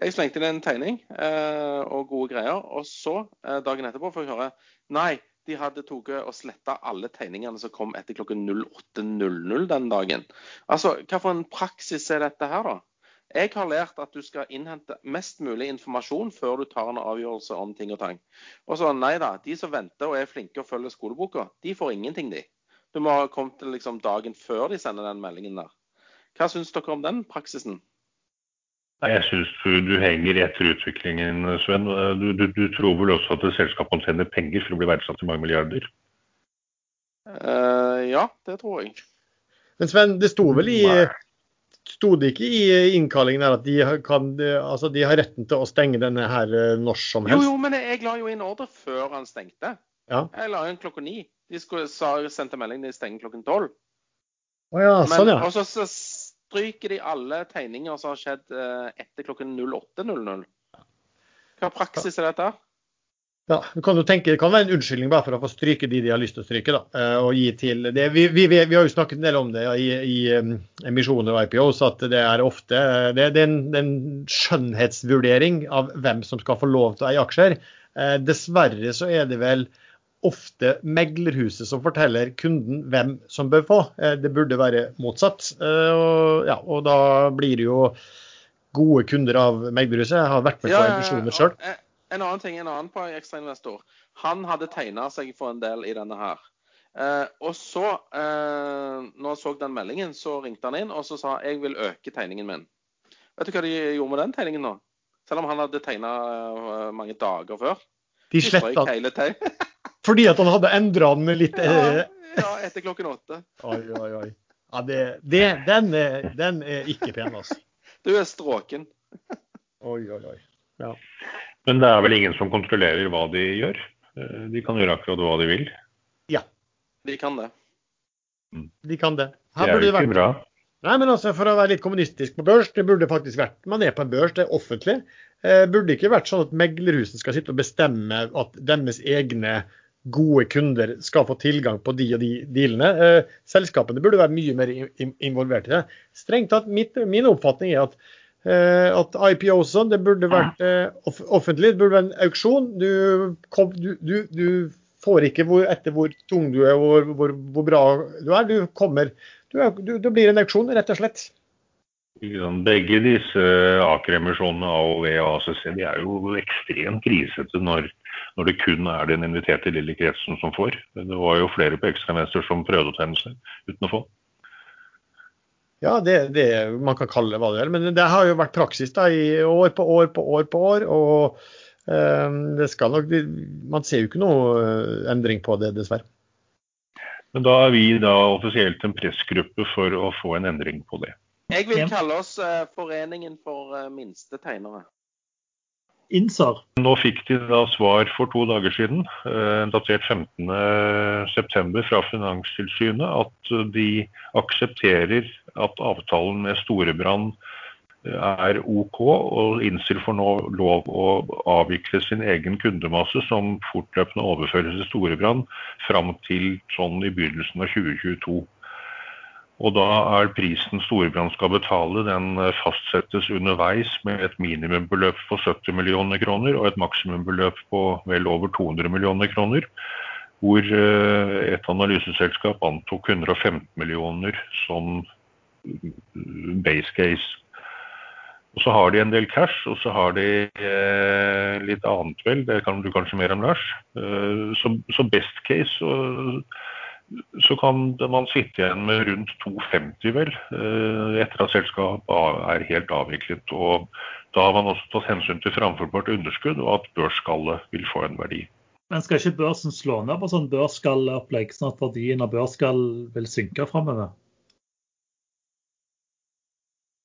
Jeg slengte inn en tegning eh, og gode greier. Og så, eh, dagen etterpå, får jeg høre nei, de hadde tatt og sletta alle tegningene som kom etter klokken 08.00 den dagen. Altså, hva for en praksis er dette her, da? Jeg har lært at du skal innhente mest mulig informasjon før du tar en avgjørelse om ting og tang. Og så nei da, de som venter og er flinke og følger skoleboka, de får ingenting, de. Du må ha kommet til liksom dagen før de sender den meldingen der. Hva syns dere om den praksisen? Jeg syns du henger etter utviklingen, Sven. Du, du, du tror vel også at selskapene tjener penger for å bli verdsatt i mange milliarder? Uh, ja, det tror jeg. Men Sven, det sto vel i Sto det ikke i innkallingen her at de, kan, altså de har retten til å stenge denne her eh, når som helst? Jo, jo, men jeg la jo inn ordre før han stengte. Ja. Jeg la inn klokka ni. De skulle, sa, sendte melding de stenger klokken tolv. Oh, ja, sånn, ja. Og så, så stryker de alle tegninger som har skjedd eh, etter klokken 08.00. Hva praksis er dette? Ja, du kan jo tenke, Det kan være en unnskyldning bare for å få stryke de de har lyst til å stryke. da, eh, og gi til det. Vi, vi, vi, har jo snakket en del om det i, i emisjoner og IPOs, at det er ofte det, det er en, en, skjønnhetsvurdering av hvem som skal få lov til å eie aksjer. Eh, dessverre så er det vel ofte meglerhuset som forteller kunden hvem som bør få. Eh, det burde være motsatt. Eh, og, ja, og da blir det jo gode kunder av meglerhuset. Jeg har vært med på Ja, emisjoner sjøl. Eh, En annen ting, en annen på ekstrainvestor. Han hadde tegna seg for en del i denne her. Eh, og så, eh, når han så den meldingen, så ringte han inn og så sa jeg vil øke tegningen min. Vet du hva de gjorde med den tegningen nå? Selv om han hadde tegna mange dager før. De sletta den. Fordi at han hadde endra den litt. ja, eh, ja, etter klokken åtte. Oi, oi, oi. Ja, det, det, den, er, den er ikke pen, altså. Du er stråken. Oi, oi, oi. Ja. Men det er vel ingen som kontrollerer hva de gjør. Eh, De kan gjøre akkurat hva de vil. Ja. De kan det. De kan det. Det er jo ikke vært bra. Nei, men altså, For å være litt kommunistisk på børs, det burde faktisk vært Man er på en børs, det er offentlig. Eh, burde ikke vært sånn at meglerhusene skal sitte og bestemme at deres egne gode kunder skal få tilgang på de og de dealene. Eh, selskapene burde være mye mer in- in- involvert i det. Strengt tatt, mitt, min oppfatning er at, eh, at IPO og sånn, det burde vært eh, offentlig. Det burde være en auksjon. Du, kom, du, du, du får ikke hvor, etter hvor tung du er, hvor, hvor, hvor bra du er. Du kommer du, er- du, det blir en auksjon, rett og slett. Begge disse Aker-emisjonene, AOV og ACC, de er jo ekstremt grisete når, når det kun er den inviterte lille kretsen som får. Det var jo flere på ekstramester som prøvde å tegne seg uten å få. Ja, det, det man kan kalle det hva det vil. Men det har jo vært praksis da, i år på år på år på år. Og eh, det skal nok Man ser jo ikke noe eh, endring på det, dessverre. Men da er vi da offisielt en pressgruppe for å få en endring på det. Jeg vil kalle oss eh, Foreningen for minste tegnere. Inser. Nå fikk de da svar for to dager siden, eh, datert 15.9. fra Finanstilsynet, at de aksepterer at avtalen med Storebrand eh, er OK, og innser for nå lov å avvikle sin egen kundemasse, som fortløpende overføres til Storebrand fram til sånn i begynnelsen av 2022. Og da er prisen Storebrand skal betale, den eh, fastsettes underveis med et minimumbeløp på 70 millioner kroner og et maksimumbeløp på vel over 200 millioner kroner. Hvor eh, et analyseselskap antok 115 millioner som mm, base case. Og så har de en del cash, og så har de eh, litt annet vel. Det kan du kanskje mer om, Lars. Eh, så, så best case så, så kan man sitte igjen med rundt 2,50 vel, eh, etter at selskapet er helt avviklet. Og da har man også tatt hensyn til framforbart underskudd, og at børsskallet vil få en verdi. Men skal ikke børsen slå ned på sånn børsskallopplegg, sånn at verdien av børsskall vil synke framover?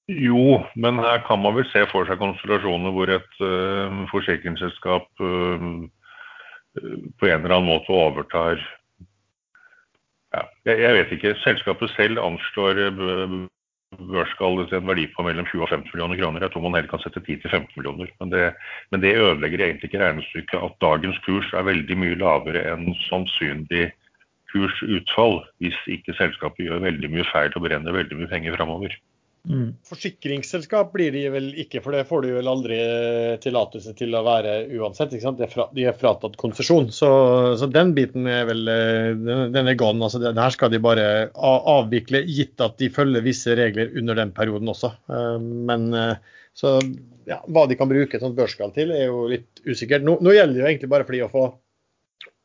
Jo, men her kan man vel se for seg konstellasjoner hvor et uh, forsikringsselskap uh, på en eller annen måte overtar ja, jeg, vet ikke. Selskapet selv anslår eh, til en verdi på mellom 20 og 50 millioner kroner. Jeg tror man heller kan sette 10 til 15 millioner. Men det, men det ødelegger egentlig ikke regnestykket at dagens kurs er veldig mye lavere enn sannsynlig kursutfall hvis ikke selskapet gjør veldig mye feil og brenner veldig mye penger framover. Mm. Forsikringsselskap blir de vel ikke, for det får du vel aldri tillatelse til å være uansett. De er, de er fratatt konsesjon. Så, så den biten er vel eh, den, den er gone. altså det Her skal de bare avvikle, gitt at de følger visse regler under den perioden også. Eh, Men eh, så ja, hva de kan bruke et sånt børsgall til, er jo litt usikkert. Nå, nå gjelder det jo egentlig bare for de å få,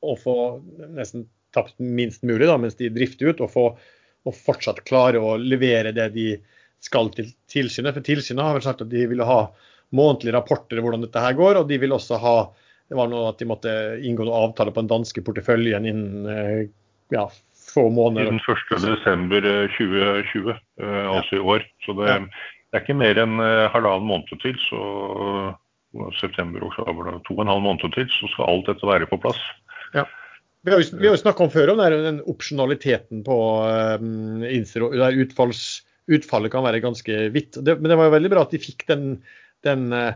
å få nesten tapt minst mulig da, mens de drifter ut, og, få, og fortsatt klare å levere det de skal til tilsynet. For tilsynet har vel sagt at de ville ha månedlige rapporter om hvordan dette her går, og de vil også ha det var noe at de måtte inngå noen avtale på den danske porteføljen innen eh, ja, få måneder. Innen 1.12.2020, altså altså i år. Så det, Ja. det er ikke mer enn eh, halvannen måned til. Så september, oktober, to og en halv måned til, så skal alt dette være på plass. Vi har jo, vi har jo snakka om før om den, den opsjonaliteten på um, utfalls, utfallet kan være ganske vidt. Det, men det var jo veldig bra at de fikk den, den eh,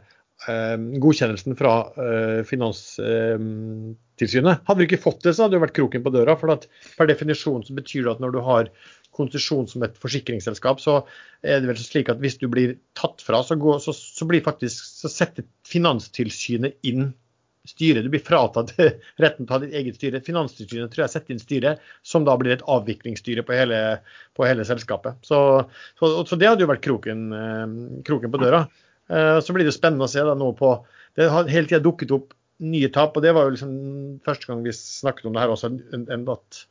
godkjennelsen fra eh, Finanstilsynet. Hadde du ikke fått det, så hadde det vært kroken på døra. for at Per definisjon så betyr det at når du har konsesjon som et forsikringsselskap, så er det vel slik at hvis du blir tatt fra, så, går, så, så faktisk, så setter Finanstilsynet inn styret. Du blir fratatt retten til å ha ditt eget styre. Finanstilsynet tror jeg setter inn styret, som da blir et avviklingsstyre på hele, på hele selskapet. Så, så, så, det hadde jo vært kroken, eh, kroken på døra. Eh, så blir det spennende å se da nå på Det har hele tida dukket opp nye tap, og det var jo liksom første gang vi snakket om det her også, at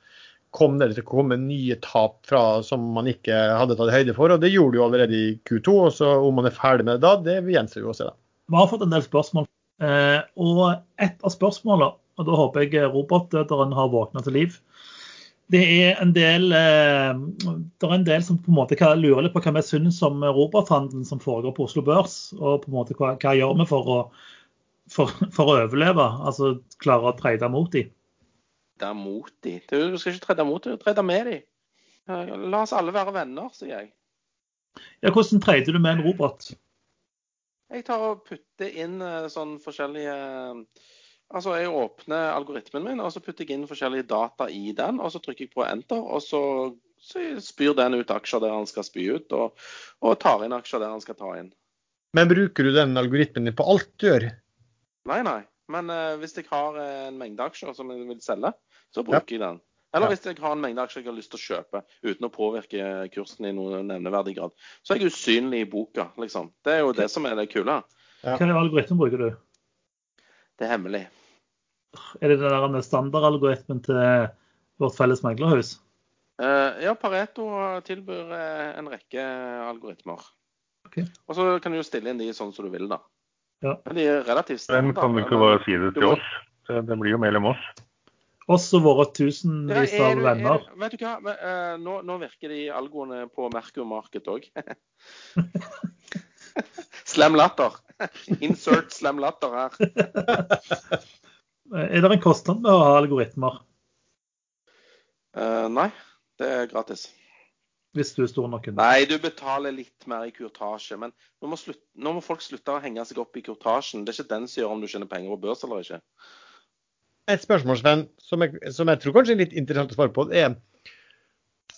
kom det til å komme nye tap fra, som man ikke hadde tatt høyde for. og Det gjorde jo allerede i Q2. og så Om man er ferdig med det da, det gjenstår jo å se. da. Vi har fått en del spørsmål. Eh, og et av spørsmålene, og da håper jeg robotdøderen har våkna til liv, det er en del, eh, det er en del som på en måte lurer litt på hva vi syns om robothandelen som foregår på Oslo Børs. Og på en måte hva, hva gjør vi for å, for, for å overleve, altså klare å trade mot dem trade mot dem. Du skal ikke trade mot dem, trade med dem. La oss alle være venner, sier jeg. Ja, Hvordan trader du med en robot? Jeg tar og putter inn eh, sånn forskjellige Altså, jeg åpner algoritmen min, og så putter jeg inn forskjellige data i den. og Så trykker jeg på enter, og så, så spyr den ut aksjer der han skal spy ut, og, og, tar inn aksjer der han skal ta inn. Men bruker du den algoritmen din på alt du gjør? Nei, nei. Men uh, hvis jeg har en mengde aksjer som jeg vil selge, så bruker ja. jeg den. Eller hvis jeg har en mengde aksjer jeg har lyst til å kjøpe uten å påvirke kursen i noen nevneverdig grad, så er jeg usynlig i boka, liksom. Det er jo det som er det kule. Ja. Hvilken algoritme bruker du? Det er hemmelig. Er det den der standardalgoritmen til vårt felles meglerhus? Uh, ja, Pareto tilbyr uh, en rekke algoritmer. Okay. Og så kan du jo stille inn de sånn som du vil, da. Ja. Men de er relativt standard. Den kan du ikke bare si det til oss? Det, det blir jo mellom oss. Oss og våre tusenvis ja, av venner. Er, vet du hva, Men, uh, nå, nå, virker de algoene på Merkur Market òg. slem latter. Insert slem latter her. er det en kostnad med å ha algoritmer? Uh, nei, det er gratis. Hvis du er stor nok? Nei, du betaler litt mer i kurtasje. Men nå må, slutt, nå må folk slutte å henge seg opp i kurtasjen. Det er ikke den som gjør om du tjener penger på børs eller ikke et spørsmål, Sven, som jeg, som jeg, tror kanskje er litt interessant å svare på, er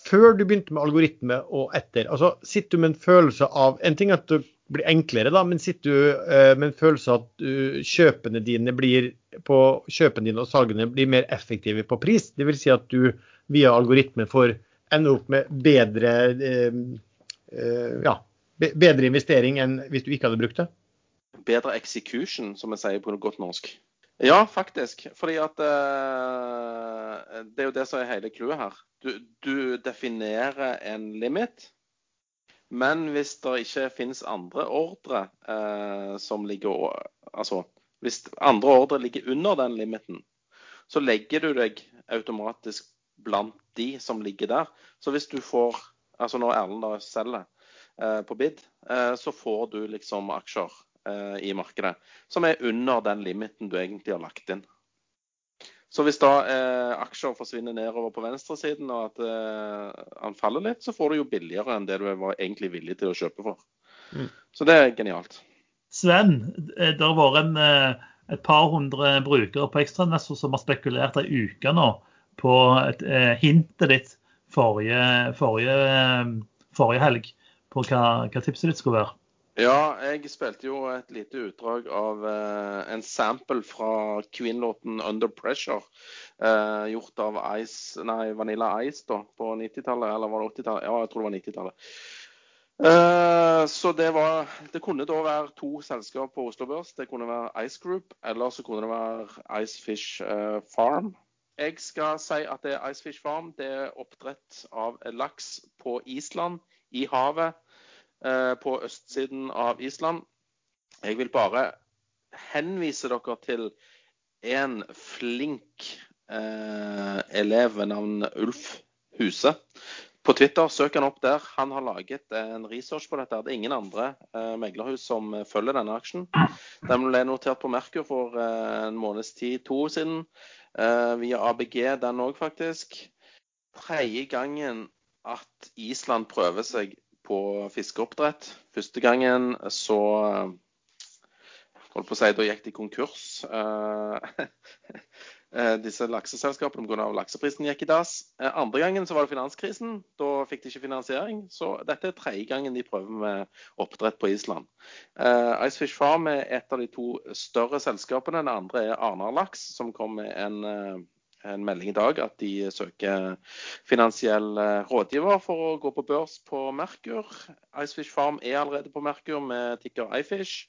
før du begynte med algoritme og etter, altså sitter du med en følelse av En ting er at det blir enklere, da, men sitter du uh, med en følelse av at uh, kjøpene dine blir på kjøpene dine og salgene blir mer effektive på pris? Vil si at du via algoritme får ende opp med bedre uh, ja, bedre investering enn hvis du ikke hadde brukt det? Bedre execution, som jeg sier på godt norsk. Ja, faktisk. Fordi at uh, det er jo det som er hele clouet her. Du, du, definerer en limit. Men hvis det ikke finnes andre ordre uh, som ligger Altså hvis andre ordre ligger under den limiten, så legger du deg automatisk blant de som ligger der. Så hvis du får Altså når Erlend selger uh, på bid, så får du liksom aksjer i markedet, som er under den limiten du egentlig har lagt inn. Så hvis da eh, aksjer forsvinner nedover på venstresiden og at eh, han faller litt, så får du jo billigere enn det du var egentlig villig til å kjøpe for. Mm. Så det er genialt. Sven, eh, det har vært en, eh, et par hundre brukere på Ekstranesso som har spekulert ei uke nå på et, eh, hintet ditt forrige, forrige, forrige helg på hva, hva tipset ditt skulle være. Ja, jeg spilte jo et lite utdrag av uh, en sample fra Queen-låten 'Under Pressure'. Uh, gjort av Ice, nei, Vanilla Ice da, på 90-tallet, eller var det 80-tallet? Ja, jeg tror det var 90-tallet. Uh, så det var Det kunne da være to selskap på Oslo Børs. Det kunne være Ice Group, eller så kunne det være Icefish Farm. Jeg skal si at det er Icefish Farm. Det er oppdrett av laks på Island, i havet Eh, på østsiden av Island. Jeg vil bare henvise dere til en flink eh, elev ved navn Ulf Huse. På Twitter, søk han opp der. Han har laget en research på dette. Det er ingen andre eh, meglerhus som følger denne aksjen. Den ble notert på Merkur for eh, en måneds tid, to år siden. Eh, via ABG, den òg, faktisk. Tredje gangen at Island prøver seg på fiskeoppdrett. Første gangen så holdt på å si, Da gikk de konkurs. Eh, eh, disse lakseselskapene pga. lakseprisen gikk i dass. Eh, andre gangen så var det finanskrisen. Da fikk de ikke finansiering. Så dette er tredje gangen de prøver med oppdrett på Island. Icefish Farm er et av de to større selskapene. Den andre er Arnar Laks, som kom med en en melding i dag at de søker finansiell rådgiver for å gå på børs på Merkur. Icefish Farm er allerede på Merkur med ticker iFish.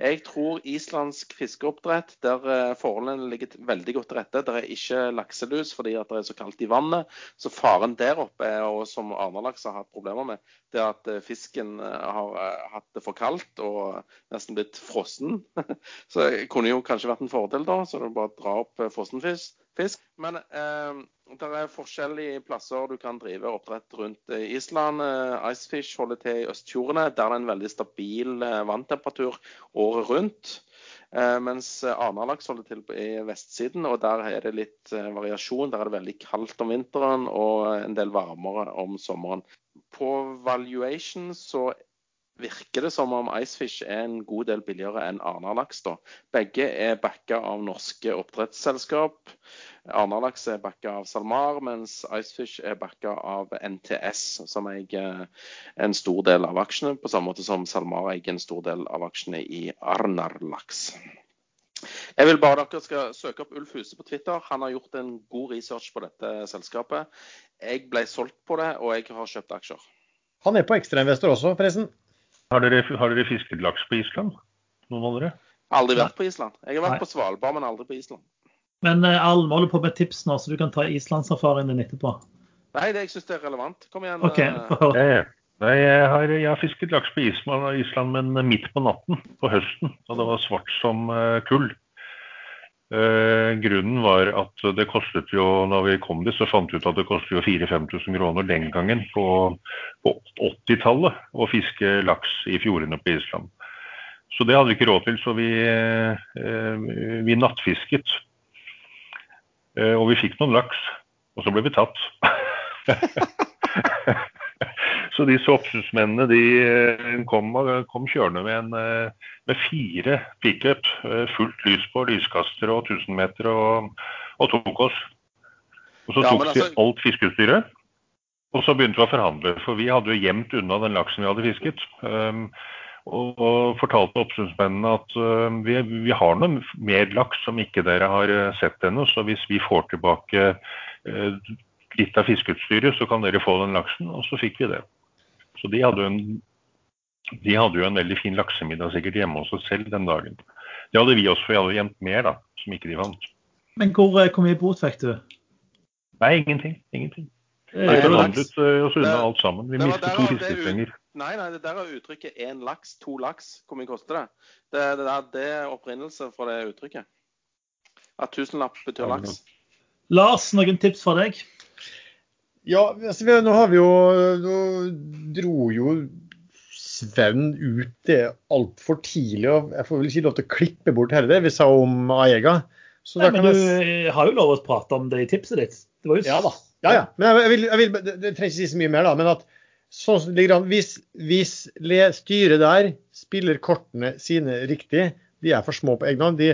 Jeg tror islandsk fiskeoppdrett, der eh, forholdene ligger veldig godt til rette. Det er ikke lakselus fordi det er så kaldt i vannet. Så faren der oppe, og som Arnalaks har hatt problemer med, det er at eh, fisken eh, har hatt det for kaldt og nesten blitt frossen. Så det kunne jo kanskje vært en fordel, da. Så det er bare å dra opp frossen fisk. Men eh, det er forskjellige plasser du kan drive oppdrett rundt eh, Island. Eh, Icefish holder til i østfjordene. Der det er en veldig stabil eh, vanntemperatur året rundt. Eh, mens Arnalaks holder til i vestsiden, og der er det litt eh, variasjon. Der er det veldig kaldt om vinteren og en del varmere om sommeren. På valuation så virker det som om Icefish er en god del billigere enn Arnalaks. Begge er backa av norske oppdrettsselskap. Arnalaks er backa av SalMar, mens Icefish er backa av NTS, som eier en stor del av aksjene, på samme måte som SalMar eier en stor del av aksjene i Arnarlaks. Jeg vil bare dere skal søke opp Ulf Huse på Twitter. Han har gjort en god research på dette selskapet. Jeg ble solgt på det, og jeg har kjøpt aksjer. Han er på ekstrainvestor også, forresten. Har dere, har dere fisket laks på Island? Noen av dere? Aldri vært på Island. Jeg har vært Nei. på Svalbard, men aldri på Island. Men uh, Al, vi holder på med tips nå, så du kan ta islandsafarien din etterpå. Nei, det jeg syns det er relevant. Kom igjen. Okay. Uh... Ja, Nei, jeg har, jeg har, fisket laks på Island, men midt på natten, på høsten. Og det var svart som uh, kull. Eh, grunnen var at det kostet jo, når vi kom dit, så fant vi ut at det kostet jo 4000-5000 kroner den gangen på, på 80-tallet å fiske laks i fjordene på Island. Så det hadde vi ikke råd til, så vi, eh, vi nattfisket. Eh, og vi fikk noen laks, og så ble vi tatt. Så disse oppsynsmennene de eh, kom, kom, kjørende med, en, eh, med fire pickup, eh, fullt lys på, lyskaster og 1000 meter, og, og tok oss. Og så ja, tok altså... de alt fiskeutstyret. Og så begynte vi å forhandle, for vi hadde jo gjemt unna den laksen vi hadde fisket. Um, og, og, fortalte oppsynsmennene at uh, vi, vi, har noe mer laks som ikke dere har sett ennå, så hvis vi får tilbake uh, litt av fiskeutstyret, så kan dere få den laksen. Og så fikk vi det. Så de hadde, en, de hadde jo en veldig fin laksemiddag sikkert hjemme hos oss selv den dagen. Det hadde vi også, for vi hadde gjemt mer da, som ikke de vant. Men hvor, eh, hvor mye bot fikk du? Nei, ingenting. Ingenting. Vi forhandlet uh, oss unna alt sammen. Vi mistet to fiskestenger. Nei, nei, det der er uttrykket én laks, to laks. Hvor mye koster det? Det, det, der, det er opprinnelse for det uttrykket. At tusenlapp betyr laks. Lars, noen tips fra deg? Ja, altså, nå har vi jo Nå dro jo Sven ut det altfor tidlig. og Jeg får vel ikke lov til å klippe bort hele det vi sa om Aega. Så Nei, men du jeg... har jo lov å prate om det i tipset ditt. Det var jo... Ja da. Ja, ja. Men jeg vil, jeg vil, det, det trenger ikke si så mye mer, da. Men at sånn som ligger an, hvis, hvis styret der spiller kortene sine riktig, de er for små på egen hånd. De,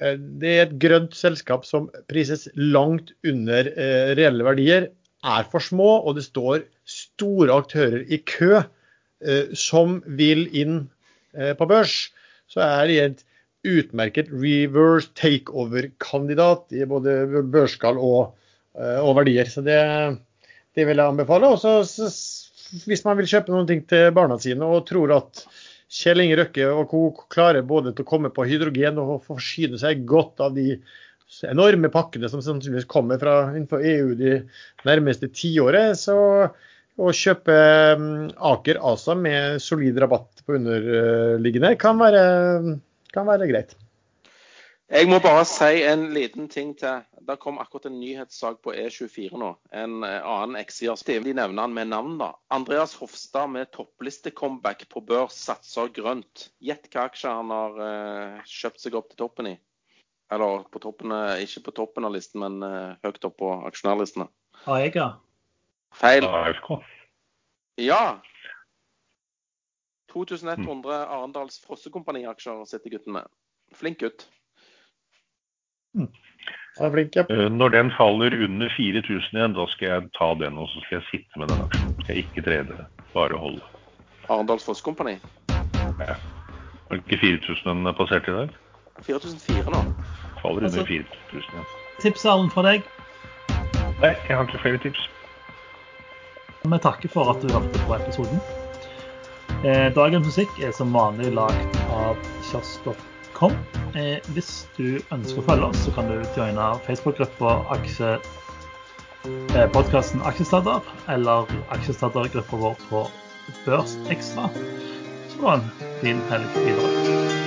eh, det er et grønt selskap som prises langt under eh, reelle verdier er for små, og det står store aktører i kø eh, som vil inn eh, på børs, så er de et utmerket reverse takeover-kandidat i både børsskall og, eh, og, verdier. Så det, det vil jeg anbefale. Også, hvis man vil kjøpe noen ting til barna sine og tror at Kjell Inge Røkke og co. klarer både til å komme på hydrogen og forsyne seg godt av de enorme pakkene som sannsynligvis kommer fra innenfor EU de nærmeste tiåret, så å kjøpe mm, Aker ASA med solid rabatt på underliggende kan være, kan være greit. Jeg må bare si en liten ting til. Det kom akkurat en nyhetssak på E24 nå. En eh, annen X-sider. De nevner han med navn, da. Andreas Hofstad med toppliste-comeback på børs satser grønt. Gjett hva aksjer han har uh, kjøpt seg opp til toppen i. Eller på toppen, ikke på toppen av listen, men uh, høyt opp på aksjonærlistene. AEGA? Feil. Ja. 2100 Arendals Frossekompani-aksjer sitter gutten med. Flink gutt. Mm. er flink, ja. Eh, Når den faller under 4000 igjen, da skal jeg ta den og så skal jeg sitte med den aksjen. Skal jeg ikke trede, bare holde. Arendals Frossekompani. Ja. Var det ikke 4000 den passerte i dag? 4004 nå. Faller Altså- 4000 ja. Tips, fra deg. Nei, jeg har ikke flere tips. Vi takker for at du hørte på episoden. Eh, dagens musikk er som vanlig lagd av kiosk.com. Eh, hvis du ønsker å følge oss, så kan du joine Facebook-gruppa aksje, eh, podkasten Aksjesladder, eller aksjesladdergruppa vår på Børsekstra. Så ha en fin helg videre.